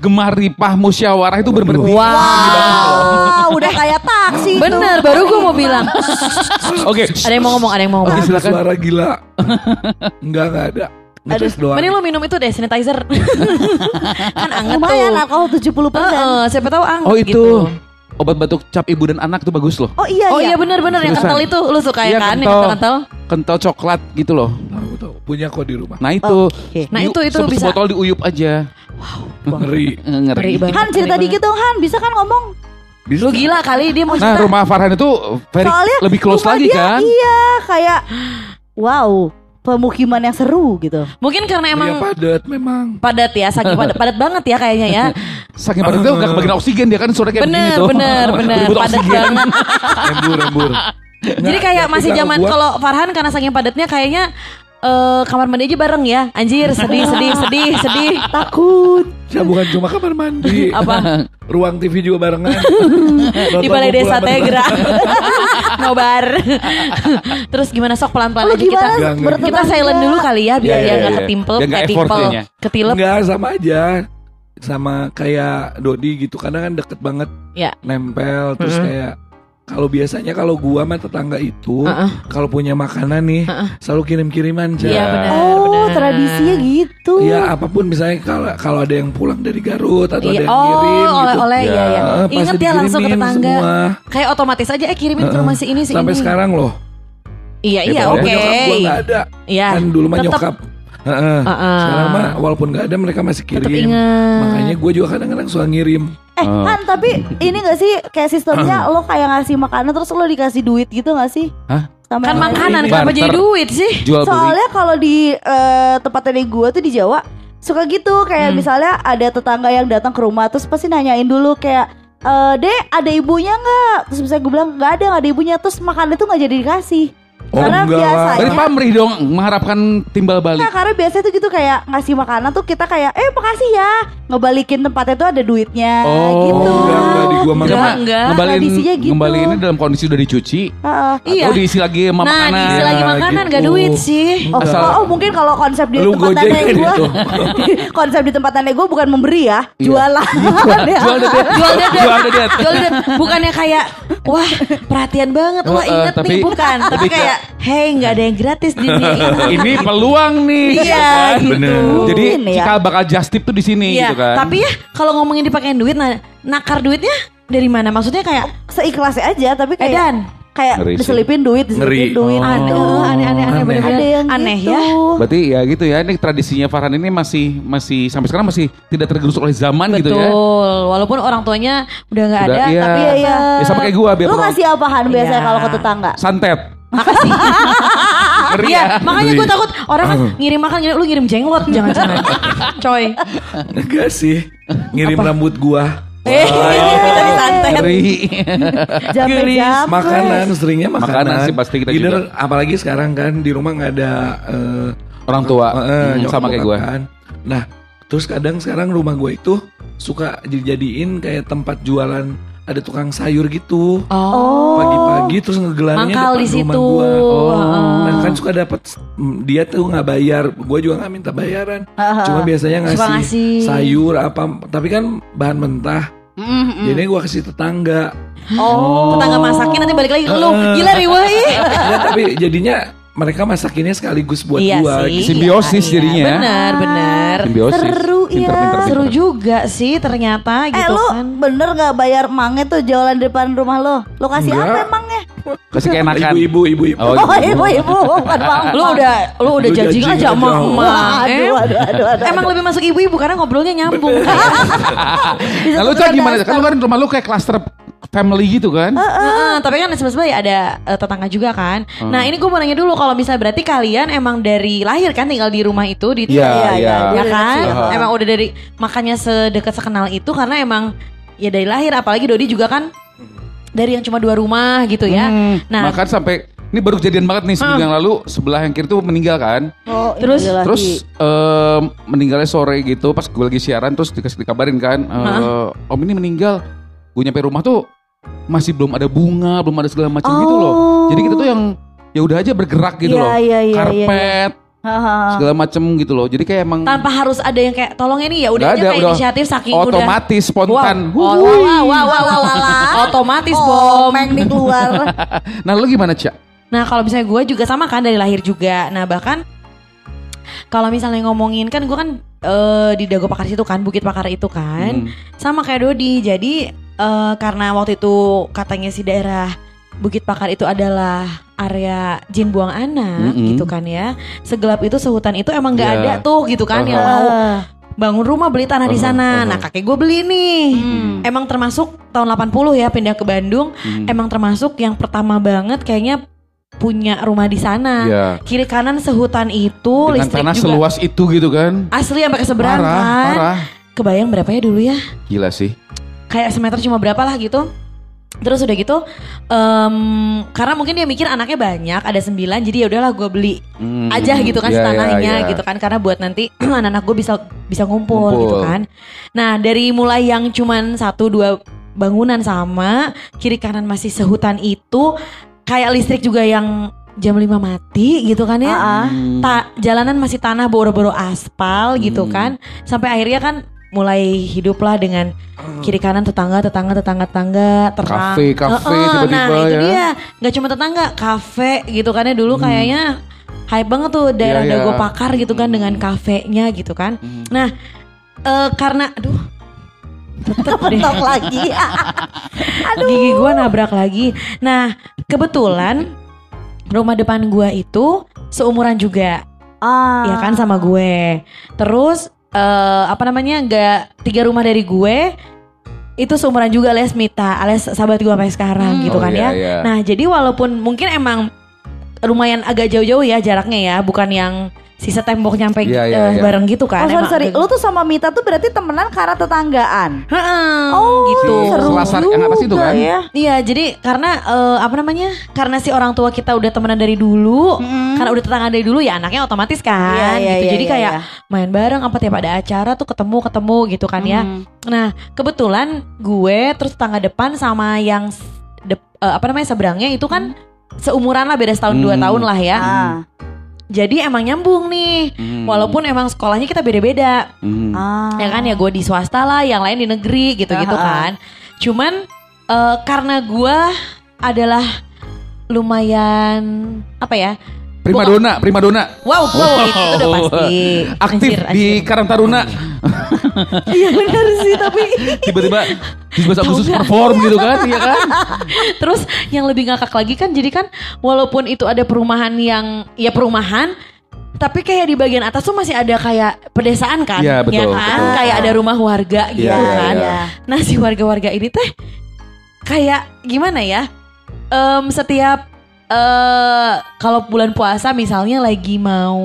Gemar ripah musyawarah itu berberti. Wow, udah kayak taksi tuh. bener baru gue mau bilang. Oke. Ada yang mau ngomong, ada yang mau Oke, ngomong. silakan. Suara gila. Enggak, enggak ada. Ngetes doang. Mending lo minum itu deh sanitizer. kan anget Lumayan tuh. alkohol 70 Heeh, siapa tahu anget Oh itu gitu. Obat batuk cap ibu dan anak tuh bagus loh. Oh iya Oh iya iya. bener-bener yang kental itu lu suka ya Iya, kan yang kental. Kental coklat gitu loh. Tahu tahu. Punya kok di rumah. Nah itu. Oke. Nah, itu- itu se- bisa. Sebotol diuyup aja. Ngeri. Eh, Ngeri. Ngeri banget. Han cerita ngeri dikit dong Han, bisa kan ngomong? Bisa. Lu gila kali dia mau Nah cerita. rumah Farhan itu very, Soalnya lebih close lagi dia, kan. Iya, kayak wow, pemukiman yang seru gitu. Mungkin karena Iya emang padat memang. padat ya, saking padat, padat banget ya kayaknya ya. Saking padat itu gak kebagian oksigen dia kan suara kayak begini Bener, tuh. bener, bener. Ribut Padat banget. Embur embur. Jadi kayak masih zaman kalau Farhan karena saking padatnya kayaknya eh, kamar mandi aja bareng ya. Anjir, sedih, sedih, sedih, sedih. Takut. Ya bukan cuma kamar mandi. Apa? Ruang TV juga barengan. Di balai desa Tegra. Nobar. Terus gimana sok pelan-pelan aja kita. bertetangga? Kita silent dulu kali ya biar Iya, dia iya, nggak iya. ketimpel, Biar nggak kayak effort timpel, kayaknya. ketilep. Enggak sama aja. Sama kayak Dodi gitu. Kadang kan deket banget. Ya. Nempel terus Mhm. kayak kalau biasanya kalau gua sama tetangga itu Heeh. kalau punya makanan nih selalu kirim-kiriman Ca. Iya benar. Oh, benar. tradisinya gitu. Iya apa pun misalnya kalau kalau ada yang pulang dari Garut atau Iya, ada yang oh, ngirim gitu. oleh-oleh ya, ya. Pasti Ingat ya langsung ke tetangga. semua. Kayak otomatis aja eh kirimin ke Heeh. rumah si ini si Sampai ini. sekarang loh. Iya iya Kalau oke. Nyokap gua nggak ada. Iya. Kan dulu mah Tetep- nyokap. Heeh. Heeh. Sekarang mah walaupun nggak ada mereka masih kirim. Makanya gue juga kadang-kadang suka ngirim. Eh, Han, tapi ini gak sih kayak sistemnya lo kayak ngasih makanan terus lo dikasih duit gitu gak sih? Hah? Sama Kan makanan Ini kenapa barter. jadi duit sih? Jual beli. Soalnya kalau di eh, tempat nenek gue tuh di Jawa suka gitu kayak misalnya ada tetangga yang datang ke rumah terus pasti nanyain dulu kayak eh dek ada ibunya nggak terus misalnya gue bilang nggak ada nggak ada ibunya terus makan itu nggak jadi dikasih Oh, karena enggak biasanya Berarti pamrih dong mengharapkan timbal balik. Nah, karena biasanya tuh gitu kayak ngasih makanan tuh kita kayak eh makasih ya ngebalikin tempatnya tuh ada duitnya Oh, gitu. enggak, enggak di gua mah Enggak, enggak. enggak. Ngembalin, tradisinya gitu. ngembaliinnya dalam kondisi udah dicuci. Heeh. Iya. Atau diisi lagi sama Nah, makanan. diisi lagi makanan gak gitu. duit sih. Oh, Asal- oh, oh, mungkin kalau konsep di Lu tempat nenek kan gue itu. konsep di tempat nenek gue bukan memberi ya jualan Iya. Jual deh deh. Jual deh, Jual deh. Bukannya kayak wah perhatian banget, wah inget nih bukan, tapi kayak hey nggak ada yang gratis di dunia ini. Ini peluang nih. Iya, gitu kan? gitu. Bener. Jadi ya. cikal bakal just tip tuh di sini Iya, gitu kan. tapi ya kalau ngomongin dipakein duit, nah nakar duitnya dari mana? Maksudnya kayak seikhlasnya aja tapi kayak edan. kayak Ngeri diselipin duit diselipin Ngeri. duit Oh. Aneh, eh, aneh, aneh, aneh, Aneh. bener-bener. ada yang aneh gitu. ya. Berarti ya gitu ya, ini tradisinya Farhan ini masih masih sampai sekarang masih tidak tergerus oleh zaman gitu Betul, ya. walaupun orang tuanya udah nggak Udah, ada, iya. tapi Iya, iya. Ya sama kayak gua biar lu ngasih apaan biasanya Iya. kalau ke tetangga santet. Makasih. Ngeri Iya, ya. makanya gue takut orang kan ngirim makan, ngirim- lu ngirim jenglot, jangan-jangan. Coy. Enggak sih. Ngirim rambut gua. Eh, dari santet. Ngeri. jam jam Makanan seringnya makanan. Makanan sih pasti kita Either, juga. apalagi sekarang kan di rumah nggak ada eh, Orang tua. Eh, Hmm, sama kayak gue. kan. Nah, terus kadang sekarang rumah gue itu suka dijadiin kayak tempat jualan ada tukang sayur gitu. Oh. Pagi-pagi terus ngegelarnya Mangkal depan di rumah gua. Heeh. Nah kan suka dapat dia tuh nggak bayar, gue juga nggak minta bayaran. Haha. Cuma biasanya Suka ngasih, ngasih. sayur apa, tapi kan bahan mentah. Mm-mm. Jadi gue kasih tetangga. Oh. Tetangga masakin nanti balik lagi ke lu. Gila riwah ih. Ya, tapi jadinya mereka masakinnya sekaligus buat Iya gua. sih. Simbiosis Iya, jadinya ya. Benar, benar. Simbiosis. Seru Pinter, ya. pinter, Seru juga sih ternyata Eh gitu lu kan. bener gak bayar mangnya tuh jualan di depan rumah lo? Lo kasih Enggak. apa emangnya? Kasih keenakan. Ibu-ibu, ibu-ibu. Oh, Oh ibu-ibu bukan bang. Lu udah lu udah jajing aja aja. emak emak. Aduh, aduh, aduh, aduh. Emang lebih masuk ibu-ibu karena ngobrolnya nyambung. Bisa Nah cak gimana? dasar. Kan lu kan rumah lu kayak cluster family gitu kan? Heeh, tapi kan sebelah ya ada eh, tetangga juga kan. Hmm. Nah ini gue mau nanya dulu kalau misalnya berarti kalian emang dari lahir kan tinggal di rumah itu di Iya, Iya, iya, iya. ya kan? Heeh. Emang udah dari makanya sedekat sekenal itu karena emang ya dari lahir apalagi Dodi juga kan dari yang cuma dua rumah gitu ya. Hmm, Nah, Bahkan sampai ini baru kejadian banget nih seminggu yang lalu sebelah yang kiri tuh meninggal kan. Oh, Terus- innalillahi. Terus em, meninggalnya sore gitu pas gue lagi siaran terus dikasih dikabarin kan eh, Om ini meninggal. Gue nyampe rumah tuh masih belum ada bunga, belum ada segala macam gitu loh. Jadi kita tuh yang ya udah aja bergerak gitu Iya, loh. iya, iya, Karpet Haha. segala macam gitu loh. Jadi kayak emang tanpa harus ada yang kayak tolong ini ya udah Nggak aja kayak udah inisiatif saking udah otomatis spontan. Wow, wow, wow, wow, wow, wow, wow. otomatis Oh, bom. Meng nih keluar. Nah lu gimana Cak? Nah kalau misalnya gue juga sama kan dari lahir juga. Nah bahkan kalau misalnya ngomongin kan gue kan eh, di Dago Pakar situ kan Bukit Pakar itu kan Hmm. sama kayak Dodi. Jadi eh, karena waktu itu katanya si daerah Bukit Pakar itu adalah area jin buang anak Mm-mm. gitu kan ya. Segelap itu sehutan itu emang nggak Iya. ada tuh gitu kan yang mau bangun rumah beli tanah di Uh-huh, sana. uh-huh. Nah kakek gue beli nih. Emang termasuk tahun 80 ya pindah ke Bandung. Hmm. Emang termasuk yang pertama banget kayaknya punya rumah di sana. Iya. Kiri kanan sehutan itu Dengan listrik tanah juga seluas itu gitu kan. asli sampai ke seberang Parah, kan. parah. Kebayang berapa ya dulu ya? Gila sih. Kayak semeter cuma berapa lah gitu. Terus udah gitu, em, karena mungkin dia mikir anaknya banyak, ada sembilan, jadi ya udahlah gue beli Hmm. aja gitu kan Iya, si iya, tanahnya iya. gitu kan karena buat nanti anak-anak gue bisa bisa ngumpul, Ngumpul. gitu kan. Nah dari mulai yang cuman satu dua bangunan sama kiri kanan masih sehutan itu kayak listrik juga yang jam 5 mati gitu kan ya. Ah, ah. Hmm. Ta- jalanan masih tanah boro-boro aspal gitu Hmm. kan. Sampai akhirnya kan mulai hiduplah dengan kiri kanan tetangga tetangga tetangga tetangga terang Kafe, kafe, Heeh, tiba-tiba nah itu ya. dia nggak cuma tetangga kafe gitu kan ya dulu kayaknya hype banget tuh daerah Hmm. Iya, iya. Dago Pakar gitu kan dengan kafenya gitu kan Hmm. nah eh, karena aduh Kepentok lagi. gigi gua nabrak lagi nah kebetulan rumah depan gua itu seumuran juga ah. ya kan sama gue. Terus eh, apa namanya nggak tiga rumah dari gue itu seumuran juga alias Mita alias sahabat gue sampai sekarang gitu Oh, kan iya, ya. iya. Nah jadi walaupun mungkin emang lumayan agak jauh-jauh ya jaraknya ya, bukan yang sisa tembok nyampe Iya, iya, eh, iya. bareng gitu kan. Oh sorry, Emang sorry. Lu tuh sama Mita tuh berarti temenan karena tetanggaan. Heeh, Oh, gitu. seru. Selasar yang atas itu juga kan? Ya. Iya, jadi karena eh, apa namanya? Karena si orang tua kita udah temenan dari dulu, karena udah tetangga dari dulu ya anaknya otomatis kan, Iya, iya, gitu. iya, jadi iya, kayak iya. main bareng apa tiap ada acara tuh ketemu ketemu gitu kan ya. Hmm. Nah, kebetulan gue terus tetangga depan sama yang s- dep- eh, apa namanya seberangnya itu kan seumuran lah beda setahun dua Hmm. tahun lah ya. Ah. Jadi emang nyambung nih. Hmm. Walaupun emang sekolahnya kita beda-beda. Hmm. Ah. Ya kan ya gue di swasta lah, yang lain di negeri gitu-gitu Ah, ah. kan. Cuman eh, karena gue adalah lumayan apa ya? Prima dona, prima dona. Wow, wow itu udah pasti. Aktif Anjir, di anjir. Karang Taruna. Iya benar sih tapi Tiba-tiba 17 Agustus perform gitu kan, iya kan? Terus yang lebih ngakak lagi kan jadi kan walaupun itu ada perumahan yang ya perumahan tapi kayak di bagian atas tuh masih ada kayak pedesaan kan, Iya, betul, ya kan? betul. Kayak ada rumah warga gitu Iya, iya, kan. iya. Nah si warga-warga ini teh kayak gimana ya? Em, setiap eh kalau bulan puasa misalnya lagi mau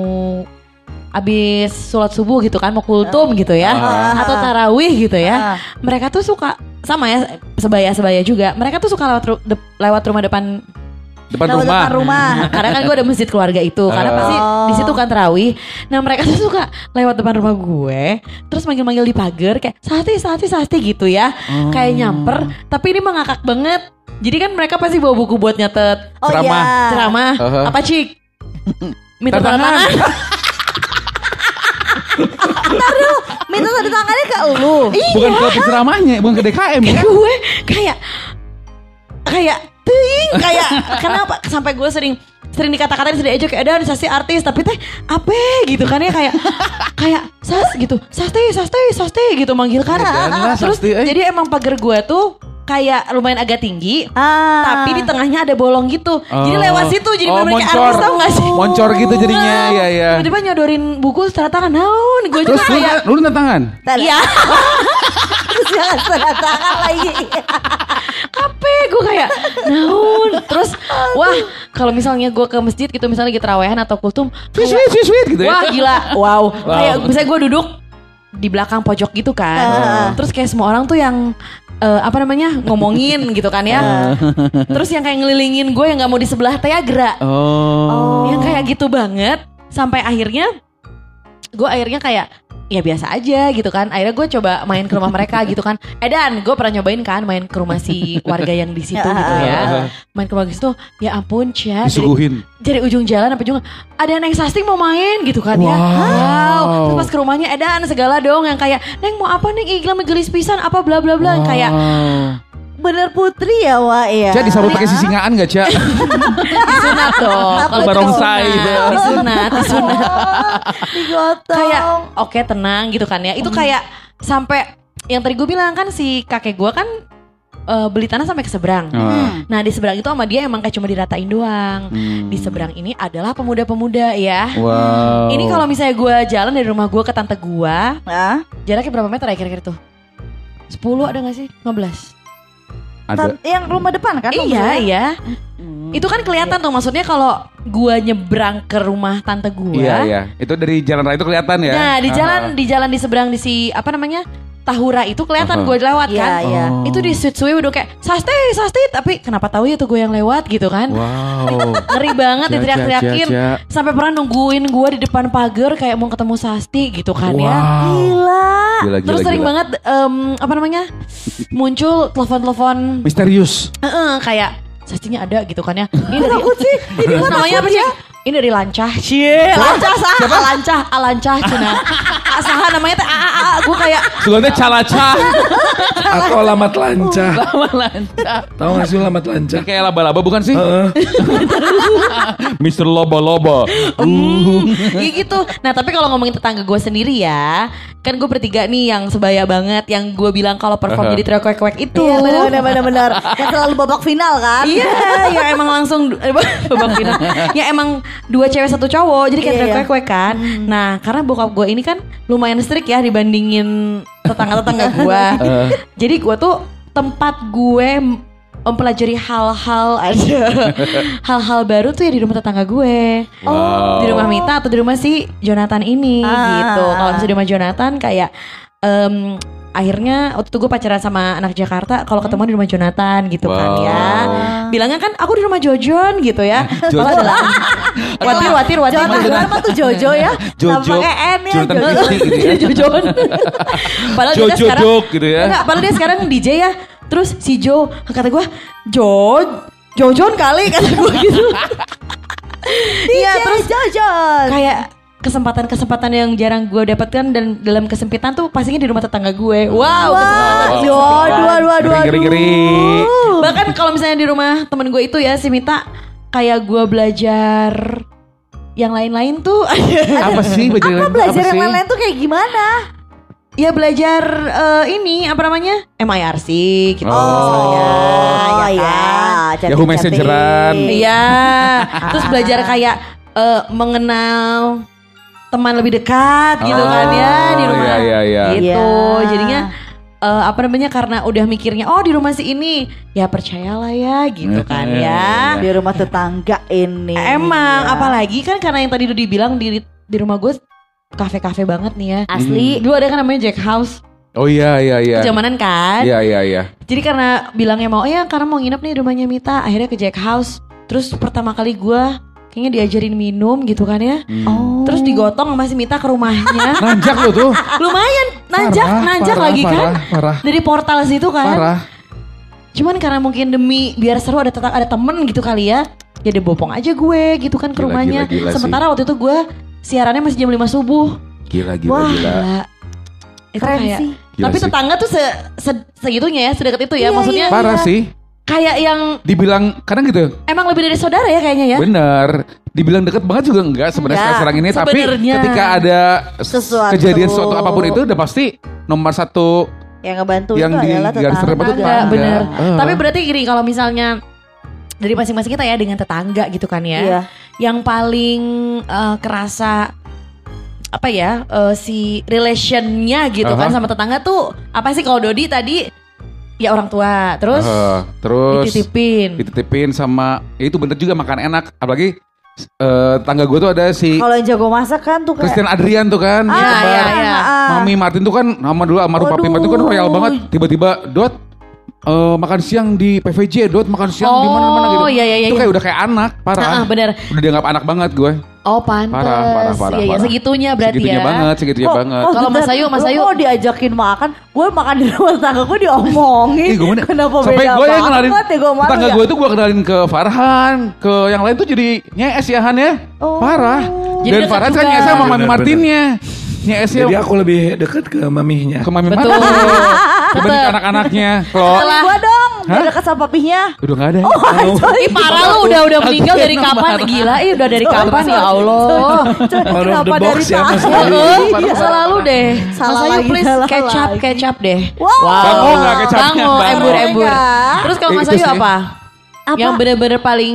abis sholat subuh gitu kan mau kultum gitu ya Ah. atau tarawih gitu ya Ah. mereka tuh suka sama ya sebaya sebaya juga mereka tuh suka lewat ru- de- lewat rumah depan Depan Lewat rumah. depan rumah. Nah, karena kan gue ada masjid keluarga itu karena Ah. pasti Oh. di situ kan terawih. Nah mereka tuh suka lewat depan rumah gue, terus manggil-manggil di pagar kayak sasti sasti sasti gitu ya, Oh. kayak nyamper. Tapi ini mengakak banget. Jadi kan mereka pasti bawa buku buat nyatet Oh Ceramah. iya. ceramah. Aha. Apa cik? Minta Tanda tangan. Minta tanda tangannya ke lu. Bukan ke penceramahnya, bukan ke DKM ya. gue kayak kayak ting kayak kenapa sampai gue sering sering dikata-katain sering aja kayak ada sasi artis tapi teh apa gitu kan ya kayak kayak sas gitu sasti sasti sasti gitu manggil kan Edan lah, terus Sasti, eh. jadi emang pagar gue tuh kayak lumayan agak tinggi Ah. tapi di tengahnya ada bolong gitu jadi Oh. lewat situ jadi Oh, kayak moncor. artis tau gak sih Moncor gitu jadinya, ya ya. tiba-tiba nyodorin buku tanda tangan naon gue juga Terus lu, kayak lu tanda tangan? Iya Terus jangan tanda tangan lagi. apa gue kayak naon terus wah kalau misalnya gue ke masjid gitu misalnya lagi terawehan atau kultum Sweet, kayak, sweet, sweet, sweet gitu ya. wah gila wow, kayak misalnya gue duduk di belakang pojok gitu kan Ah. terus kayak semua orang tuh yang eh, apa namanya ngomongin gitu kan ya. Terus yang kayak ngelilingin gue yang nggak mau di sebelah Teagra Oh. yang kayak gitu banget. Sampai akhirnya gue akhirnya kayak ya biasa aja gitu kan. Akhirnya gue coba main ke rumah mereka gitu kan. Eh dan gue pernah nyobain kan main ke rumah si warga yang di situ gitu ya. Main ke rumah situ ya ampun Cia Disuguhin. dari ujung jalan sampai ujung ada neng sasting mau main gitu kan ya. Wow. wow. Terus pas ke rumahnya edan segala dong. Yang kayak neng mau apa neng? Igla gelis pisan apa bla bla bla. Yang kayak Wow. Bener putri ya Wak ya. Cak disambut pakai sisingaan gak Cak? disunat dong kalau? Barongsai itu. disunat disunat Oh, digotong. kayak oke tenang gitu kan ya itu kayak sampai yang tadi gue bilang kan si kakek gue kan eh, beli tanah sampai ke seberang Ah. nah di seberang itu sama dia emang kayak cuma diratain doang Hmm. di seberang ini adalah pemuda-pemuda ya Wow. ini kalau misalnya gue jalan dari rumah gue ke tante gue Hah? jaraknya berapa meter ya kira-kira tuh 10 ada gak sih? 15 ada. Yang rumah depan kan? Iya iya Hmm. Itu kan kelihatan tuh maksudnya kalau gua nyebrang ke rumah tante gua Iya iya. Itu dari jalan raya itu kelihatan ya. Nah di jalan di jalan di seberang di si apa namanya Tahura itu kelihatan Aha. gue lewat Iya, kan. iya. Oh. Itu di sweet udah kayak sasti sasti tapi kenapa tahu ya tuh gue yang lewat gitu kan. Wow. Ngeri banget diteriak-teriakin. Sampai pernah nungguin gue di depan pagar kayak mau ketemu Sasti gitu kan ya. Wow. Gila. Gila, gila, Terus sering gila. banget em, apa namanya muncul telepon-telepon Misterius. Heeh, kayak Sastinya ada gitu kan ya. Ini dari Takut sih. Ini namanya apa sih? Ini dari Lancah. Cie, Lancah sah. Alancah, Alancah cina. Asaha namanya teh a a a. Gue kayak Sebenarnya calaca. Atau alamat lancah. Lama lancar. Tahu gak sih alamat lancah? Kayak laba-laba bukan sih? Heeh. Mister Loba-Loba. ya gitu. Nah tapi kalau ngomongin tetangga gue sendiri ya, kan gue bertiga nih yang sebaya banget, yang gue bilang kalau perform jadi trio kwek-kwek itu. Iya benar benar benar benar. Yang selalu babak final kan? Iya, ya emang langsung eh, babak final. Ya emang dua cewek satu cowok, jadi kayak Iya, trio iya. kwek-kwek kan. Nah, karena bokap gue ini kan lumayan strict ya dibandingin tetangga-tetangga gue. Eh, Jadi gue tuh tempat gue mempelajari hal-hal aja hal-hal baru tuh ya di rumah tetangga gue Wow. di rumah Mita atau di rumah si Jonathan ini Ah. gitu kalau misalnya di rumah Jonathan kayak em, akhirnya waktu itu gue pacaran sama anak Jakarta kalau ketemu di rumah Jonathan gitu kan Wow. ya bilangnya kan aku di rumah Jojon gitu ya. Padahal adalah watir watir watir Jonathan apa tuh Jojo ya? Jojo. Pakai N ya. Jojo. Gitu ya. Jojon padahal dia Jojo sekarang gitu ya. Padahal dia sekarang DJ ya. Terus si Jo kata gue, Jo, Jojon kali kata gue gitu. Iya, terus Jojon. kayak kesempatan-kesempatan yang jarang gue dapatkan dan dalam kesempitan tuh pastinya di rumah tetangga gue. Wow, kesempatan. Dua dua dua. Ngeri-ngeri. Bahkan kalau misalnya di rumah temen gue itu ya si Mita kayak gue belajar yang lain-lain tuh Apa sih belajar Apa apa belajar yang lain-lain tuh kayak gimana? ya belajar eh, ini apa namanya MIRC gitu Oh. misalnya, Oh ya ya? Yahoo Messengeran. Iya, terus belajar kayak eh, mengenal teman lebih dekat gitu Oh, kan ya di rumah. iya, iya, iya. Gitu. Iya. Jadinya eh, apa namanya karena udah mikirnya oh di rumah si ini ya percayalah ya gitu kan ya. Di rumah tetangga ini. Emang Ya. apalagi kan karena yang tadi udah dibilang di di rumah gue kafe-kafe banget nih ya. Asli. Dulu ada kan namanya Jack House. Oh iya iya iya. Zamanan kan. Iya iya iya. Jadi karena bilangnya mau, "Oh ya karena mau nginep nih di rumahnya Mita, akhirnya ke Jack House. Terus pertama kali gue kayaknya diajarin minum gitu kan ya. Oh. Terus digotong sama si Mita ke rumahnya. Nanjak lo tuh. Lumayan nanjak, Parah, nanjak parah, lagi kan. parah, parah. Dari portal situ kan. Parah. Cuman karena mungkin demi biar seru ada tetap ada temen gitu kali ya. Ya dia bopong aja gue gitu kan ke Gila, rumahnya. gila, gila sih. Sementara waktu itu gue siarannya masih jam 5 subuh. Gila, gila, Wah, gila. Gila. Itu Keren kayak sih. Gila tapi sih. tetangga tuh se, se- segitunya ya, sedekat itu ya. Iya, Maksudnya Parah sih. Kayak yang Dibilang kadang gitu. emang lebih dari saudara ya kayaknya ya. Bener. Dibilang deket banget juga enggak sebenarnya Enggak, sekarang ini. Tapi ketika ada Sesuatu. kejadian sesuatu apa pun itu udah pasti nomor satu Yang ngebantu Yang itu di adalah tetangga. Enggak, tetangga. bener. Eh. Tapi berarti gini kalau misalnya dari masing-masing kita ya dengan tetangga gitu kan ya. Iya. Yang paling eh, kerasa apa ya eh, si relationnya gitu kan Aha. sama tetangga tuh apa sih kalau Dodi tadi ya orang tua terus Eh, terus dititipin dititipin sama ya itu bener juga makan enak apalagi eh, tangga gue tuh ada si Kalau yang jago masak kan tuh kayak Christian Adrian tuh kan Ah, iya, iya. ah. Mami Martin tuh kan nama dulu Papi Waduh. Martin tuh kan royal banget tiba-tiba dot eh, makan siang di PVJ dot. Makan siang di Oh, mana-mana gitu. iya, iya, iya, itu iya. kayak udah kayak anak parah. Ah, ah, bener. udah dianggap anak banget gue. Oh pantes. Parah, parah, parah, Iya, iya, parah. segitunya berarti segitunya ya. banget segitunya Kok- banget. kok Kalau Mas Ayu, Mas Ayu. kok diajakin makan, gue makan di rumah tangga gue diomongin. Ih, gue mana- Kenapa sampai beda gue yang kenalin banget ya gue malu tetangga ya? gue tuh gue kenalin ke Farhan. Ke yang lain tuh jadi nyes ya Han ya? Oh. parah. Jadi dan Farhan kan nyes sama Mami Bener, Nyesnya Jadi aku lebih deket ke maminya. ke Mami Betul. Dibanding ke anak-anaknya kalau gue dong, Hah? dekat sama papihnya. udah nggak ada Ih parah lu udah udah meninggal dari kapan gila ih udah dari kapan ya Allah of Kenapa dari ya, tadi? Heeh, Iya. selalu deh. Salah Mas Ayu lagi, please kecap kecap deh. Wow. Bango nggak kecapnya, Bango, Bango. embur embur. Mereka. Terus kalau Eh, Mas Ayu apa? Apa? Yang bener-bener paling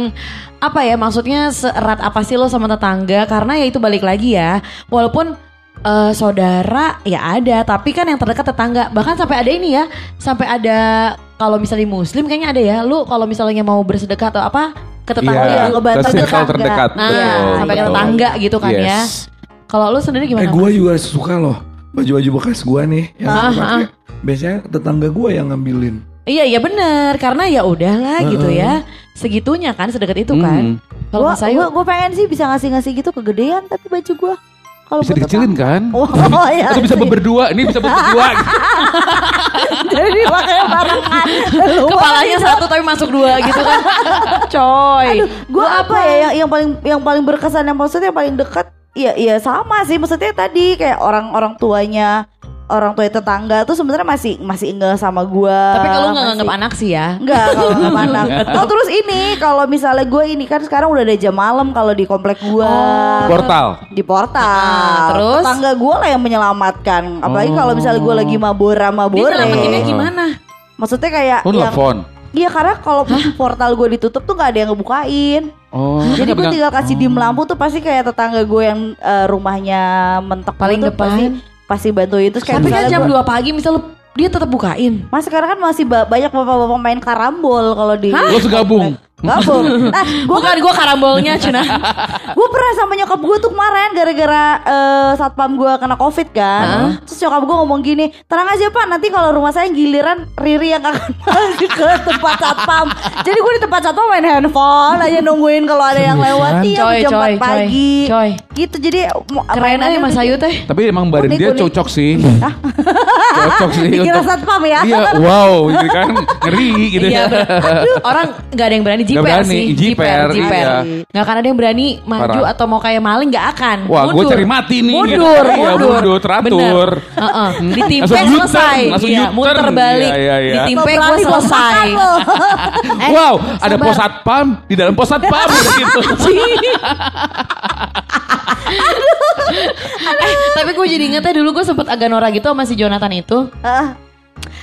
apa ya maksudnya seerat apa sih lo sama tetangga karena ya itu balik lagi ya walaupun eh, saudara ya ada tapi kan yang terdekat tetangga bahkan sampai ada ini ya sampai ada kalau misalnya muslim kayaknya ada ya lu kalau misalnya mau bersedekah atau apa ke tetangga yang ngebantu ke tetangga. terdekat Nah, betul, sampai ke betul. tetangga gitu kan ya. Yes. kalau lu sendiri gimana Eh gue Mas? juga suka loh baju-baju bekas gue nih. Yang Ah, pakai. ah. Biasanya tetangga gue yang ngambilin. Iya iya bener karena ya udahlah gitu ya segitunya kan sedekat itu kan. Hmm. Kalau Gua, Mas Ayu gua, gua pengen sih bisa ngasih-ngasih gitu kegedean tapi baju gua. Kalau bisa dikecilin kan tetangga. Oh, iya. atau bisa sih. berdua ini bisa berdua Jadi makanya barengan. Kepalanya satu tapi masuk dua gitu kan. Coy. Gue apa ya yang yang paling yang paling berkesan yang maksudnya yang paling dekat Iya iya sama sih maksudnya tadi kayak orang-orang tuanya orang tua tetangga tuh sebenarnya masih masih enggak sama gua. Tapi kalau nggak nganggap anak sih ya. Enggak kalau nggak anak. Oh terus ini kalau misalnya gue ini kan sekarang udah ada jam malam kalau di komplek gua. portal Di portal. Ah, terus? tetangga gue lah yang menyelamatkan. Apalagi kalau misalnya gue lagi mabora Dia mabore. nyelamatinnya gimana? Maksudnya kayak lu yang telepon Iya karena kalau portal gue ditutup tuh nggak ada yang ngebukain. oh Jadi gue tinggal kasih dim lampu tuh pasti kayak tetangga gue yang eh, rumahnya mentok Paling pasti, depan. Pasti bantuin terus kayak Tapi kan jam 2 pagi misalnya dia tetap bukain. Mas sekarang kan masih ba- banyak bapak-bapak main karambol kalau di Lo segabung? Gabung. Nah, gue Bukan gue karambolnya Cina. gue pernah sama nyokap gue tuh kemarin gara-gara eh, satpam gue kena covid kan. Terus nyokap gue ngomong gini, tenang aja pak, nanti kalau rumah saya giliran Riri yang akan ke tempat satpam. Jadi gue di tempat satpam main handphone aja nungguin kalau ada yang lewat iya Coy, jam 4 coy, pagi. Coy. Gitu jadi Keren aja Mas Ayu teh. Tapi emang badan Unik, dia unik. cocok sih. cocok sih Dikira untuk satpam ya. Iya, wow, gitu kan ngeri gitu Iya, ya. orang nggak ada yang berani jiper berani, sih. jiper, jiper. iya. Nggak akan ada yang berani maju Parah. atau mau kayak maling nggak akan. Wah, gue cari mati nih. Mundur, gitu. Iya, mundur. mundur, teratur. Heeh. Ditimpe Langsung U-turn, selesai. langsung Iya, muter balik. Iya, iya, iya. Ditimpe gue selesai. Eh, wow, ada sabar. pos satpam di dalam pos satpam gitu. eh, tapi gue jadi inget ya dulu gue sempet agak norak gitu sama si Jonathan itu. Ah,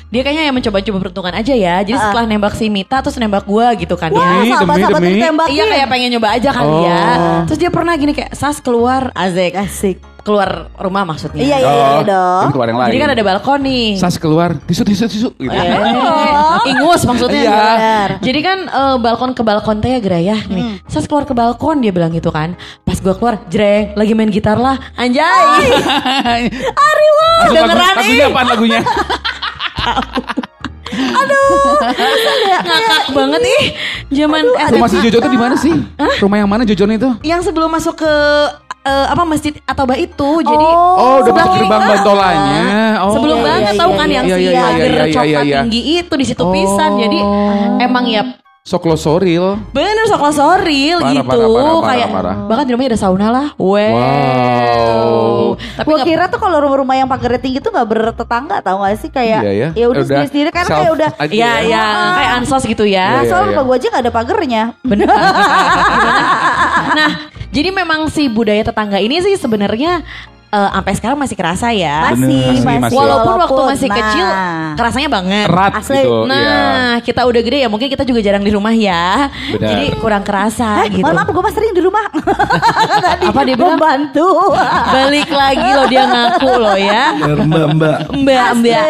Dia kayaknya yang mencoba-coba peruntungan aja ya. Jadi Ah. setelah nembak si Mita terus nembak gue gitu kan Wah, ya. Sahabat-sahabat ditembakin. Iya kayak pengen nyoba aja kali ya. Oh. Terus dia pernah gini kayak Sas keluar Azek Asik. keluar rumah maksudnya. Iya iya iya Oh, dong. ini keluar yang lain. Jadi kan ada balkon nih. Sas keluar, tisu tisu tisu gitu. Eh, ingus maksudnya. Iya. Jadi kan eh, balkon ke balkon teh ya Geraya nih. Sas keluar ke balkon dia bilang gitu kan. Pas gua keluar, jreng lagi main gitar lah. Anjay. Lagu, Dengeran, lagunya ih. apa lagunya? Ngakak banget ih. Zaman SD. Rumah si Jojo tuh di mana sih? Rumah yang mana Jojo itu? yang sebelum masuk ke eh, apa masjid Atoba itu. Jadi Oh, udah sebelah masuk gerbang banget. bantolanya. Oh. Sebelum Iya, banget iya, tahu iya, kan iya. yang Iya, si iya, iya, iya, iya, coklat iya. tinggi itu di situ Oh. pisan. Jadi emang ya Soklo Soril. bener soklo soril Parah, gitu. parah, parah, parah, Kayak parah. bahkan di rumahnya ada sauna lah. Wow. Wow. Tapi nggak- kira tuh kalau rumah-rumah yang pagarnya tinggi tuh nggak bertetangga tau gak sih kayak Iya ya. ya udah Udah sendiri-sendiri kan self kayak udah aja Iya, ya. iya, kayak ansos gitu Iya, ya. iya. soal rumah gue aja gak ada pagernya. Bener. nah, jadi memang si budaya tetangga ini sih sebenarnya eh, sampai sekarang masih kerasa ya. Masih, Masih, masih. masih. Walaupun waktu Walaupun, masih nah. kecil kerasanya banget. Erat Asli. gitu. Nah, iya. kita udah gede ya mungkin kita juga jarang di rumah ya. Benar. Jadi kurang kerasa Eh, gitu. mohon maaf gue mah sering di rumah. Tadi Apa dia bilang? Membantu. Balik lagi loh dia ngaku loh ya. Mbak mbak. Mbak, mbak.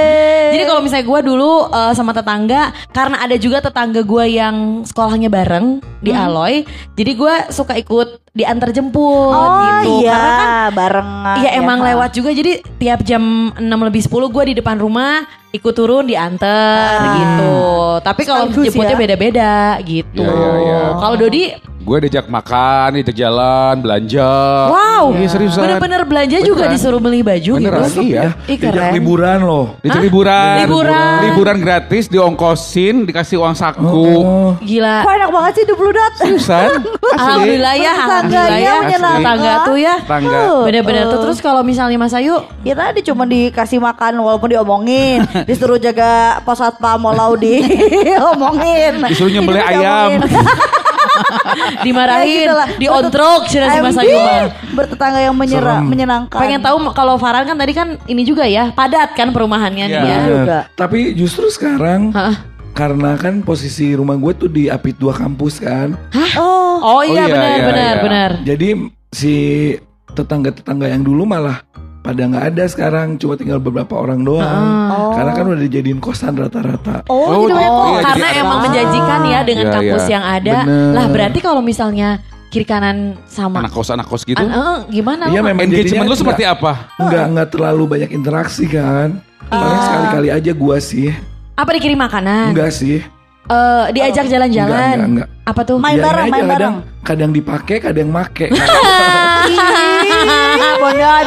Jadi kalau misalnya gue dulu eh, sama tetangga, karena ada juga tetangga gue yang sekolahnya bareng di Hmm. Aloy, jadi gue suka ikut diantar jemput Oh gitu. iya, Karena kan barengan. Iya emang ha. lewat juga jadi tiap jam 6 lebih 10 gue di depan rumah ikut turun diantar gitu. Tapi kalau Sekaligus jemputnya ya. beda-beda gitu. Iya, iya, iya. Kalau Dodi, Gue diajak makan, diajak jalan, belanja. wow, Iya seriusan. bener-bener belanja juga Beneran. disuruh beli baju Beneran, gitu. iya. Ih Diajak keren. liburan loh. Diajak liburan. Liburan. Liburan gratis, diongkosin, dikasih uang saku. Oh. Gila. Kok enak banget sih hidup lu Dat. Seriusan? Alhamdulillah ya, alhamdulillah ya. menyenangkan. Tetangga tuh ya. Tetangga. Bener-bener tuh terus kalau misalnya Mas Ayu Ya tadi cuma dikasih makan walaupun diomongin Disuruh jaga pos satpam walau diomongin Disuruh nyembelih ayam. dimarahin, Ya gitu lah. diontrok cina si Mas MB, Ayu mah. Bertetangga yang menyerah, Serem. menyenangkan Pengen tahu kalau Farhan kan tadi kan ini juga ya, padat kan perumahannya nih Iya. ya. juga. Tapi justru sekarang Heeh. karena kan posisi rumah gue tuh di apit dua kampus kan. Oh Oh iya iya, benar iya, benar iya. benar. Jadi si tetangga-tetangga yang dulu malah pada nggak ada sekarang cuma tinggal beberapa orang doang. Oh. Karena kan udah dijadiin kosan rata-rata. Oh, Oh, jadi banyak oh, iya, Karena jadi emang menjanjikan ya dengan Iya, kampus iya. yang ada. Bener. Lah berarti kalau misalnya kiri kanan sama Anak kos, anak kos gitu. An- eh, gimana? Iya, memang Engagement jadinya lu seperti apa? Nggak nggak terlalu banyak interaksi kan. Paling sekali-kali aja gua sih. Apa dikirim makanan? Enggak sih. Eh, diajak jalan-jalan. enggak, enggak. Apa tuh? Main Biarin bareng, main kadang, bareng. kadang dipakai, kadang make. Ih, Bondan.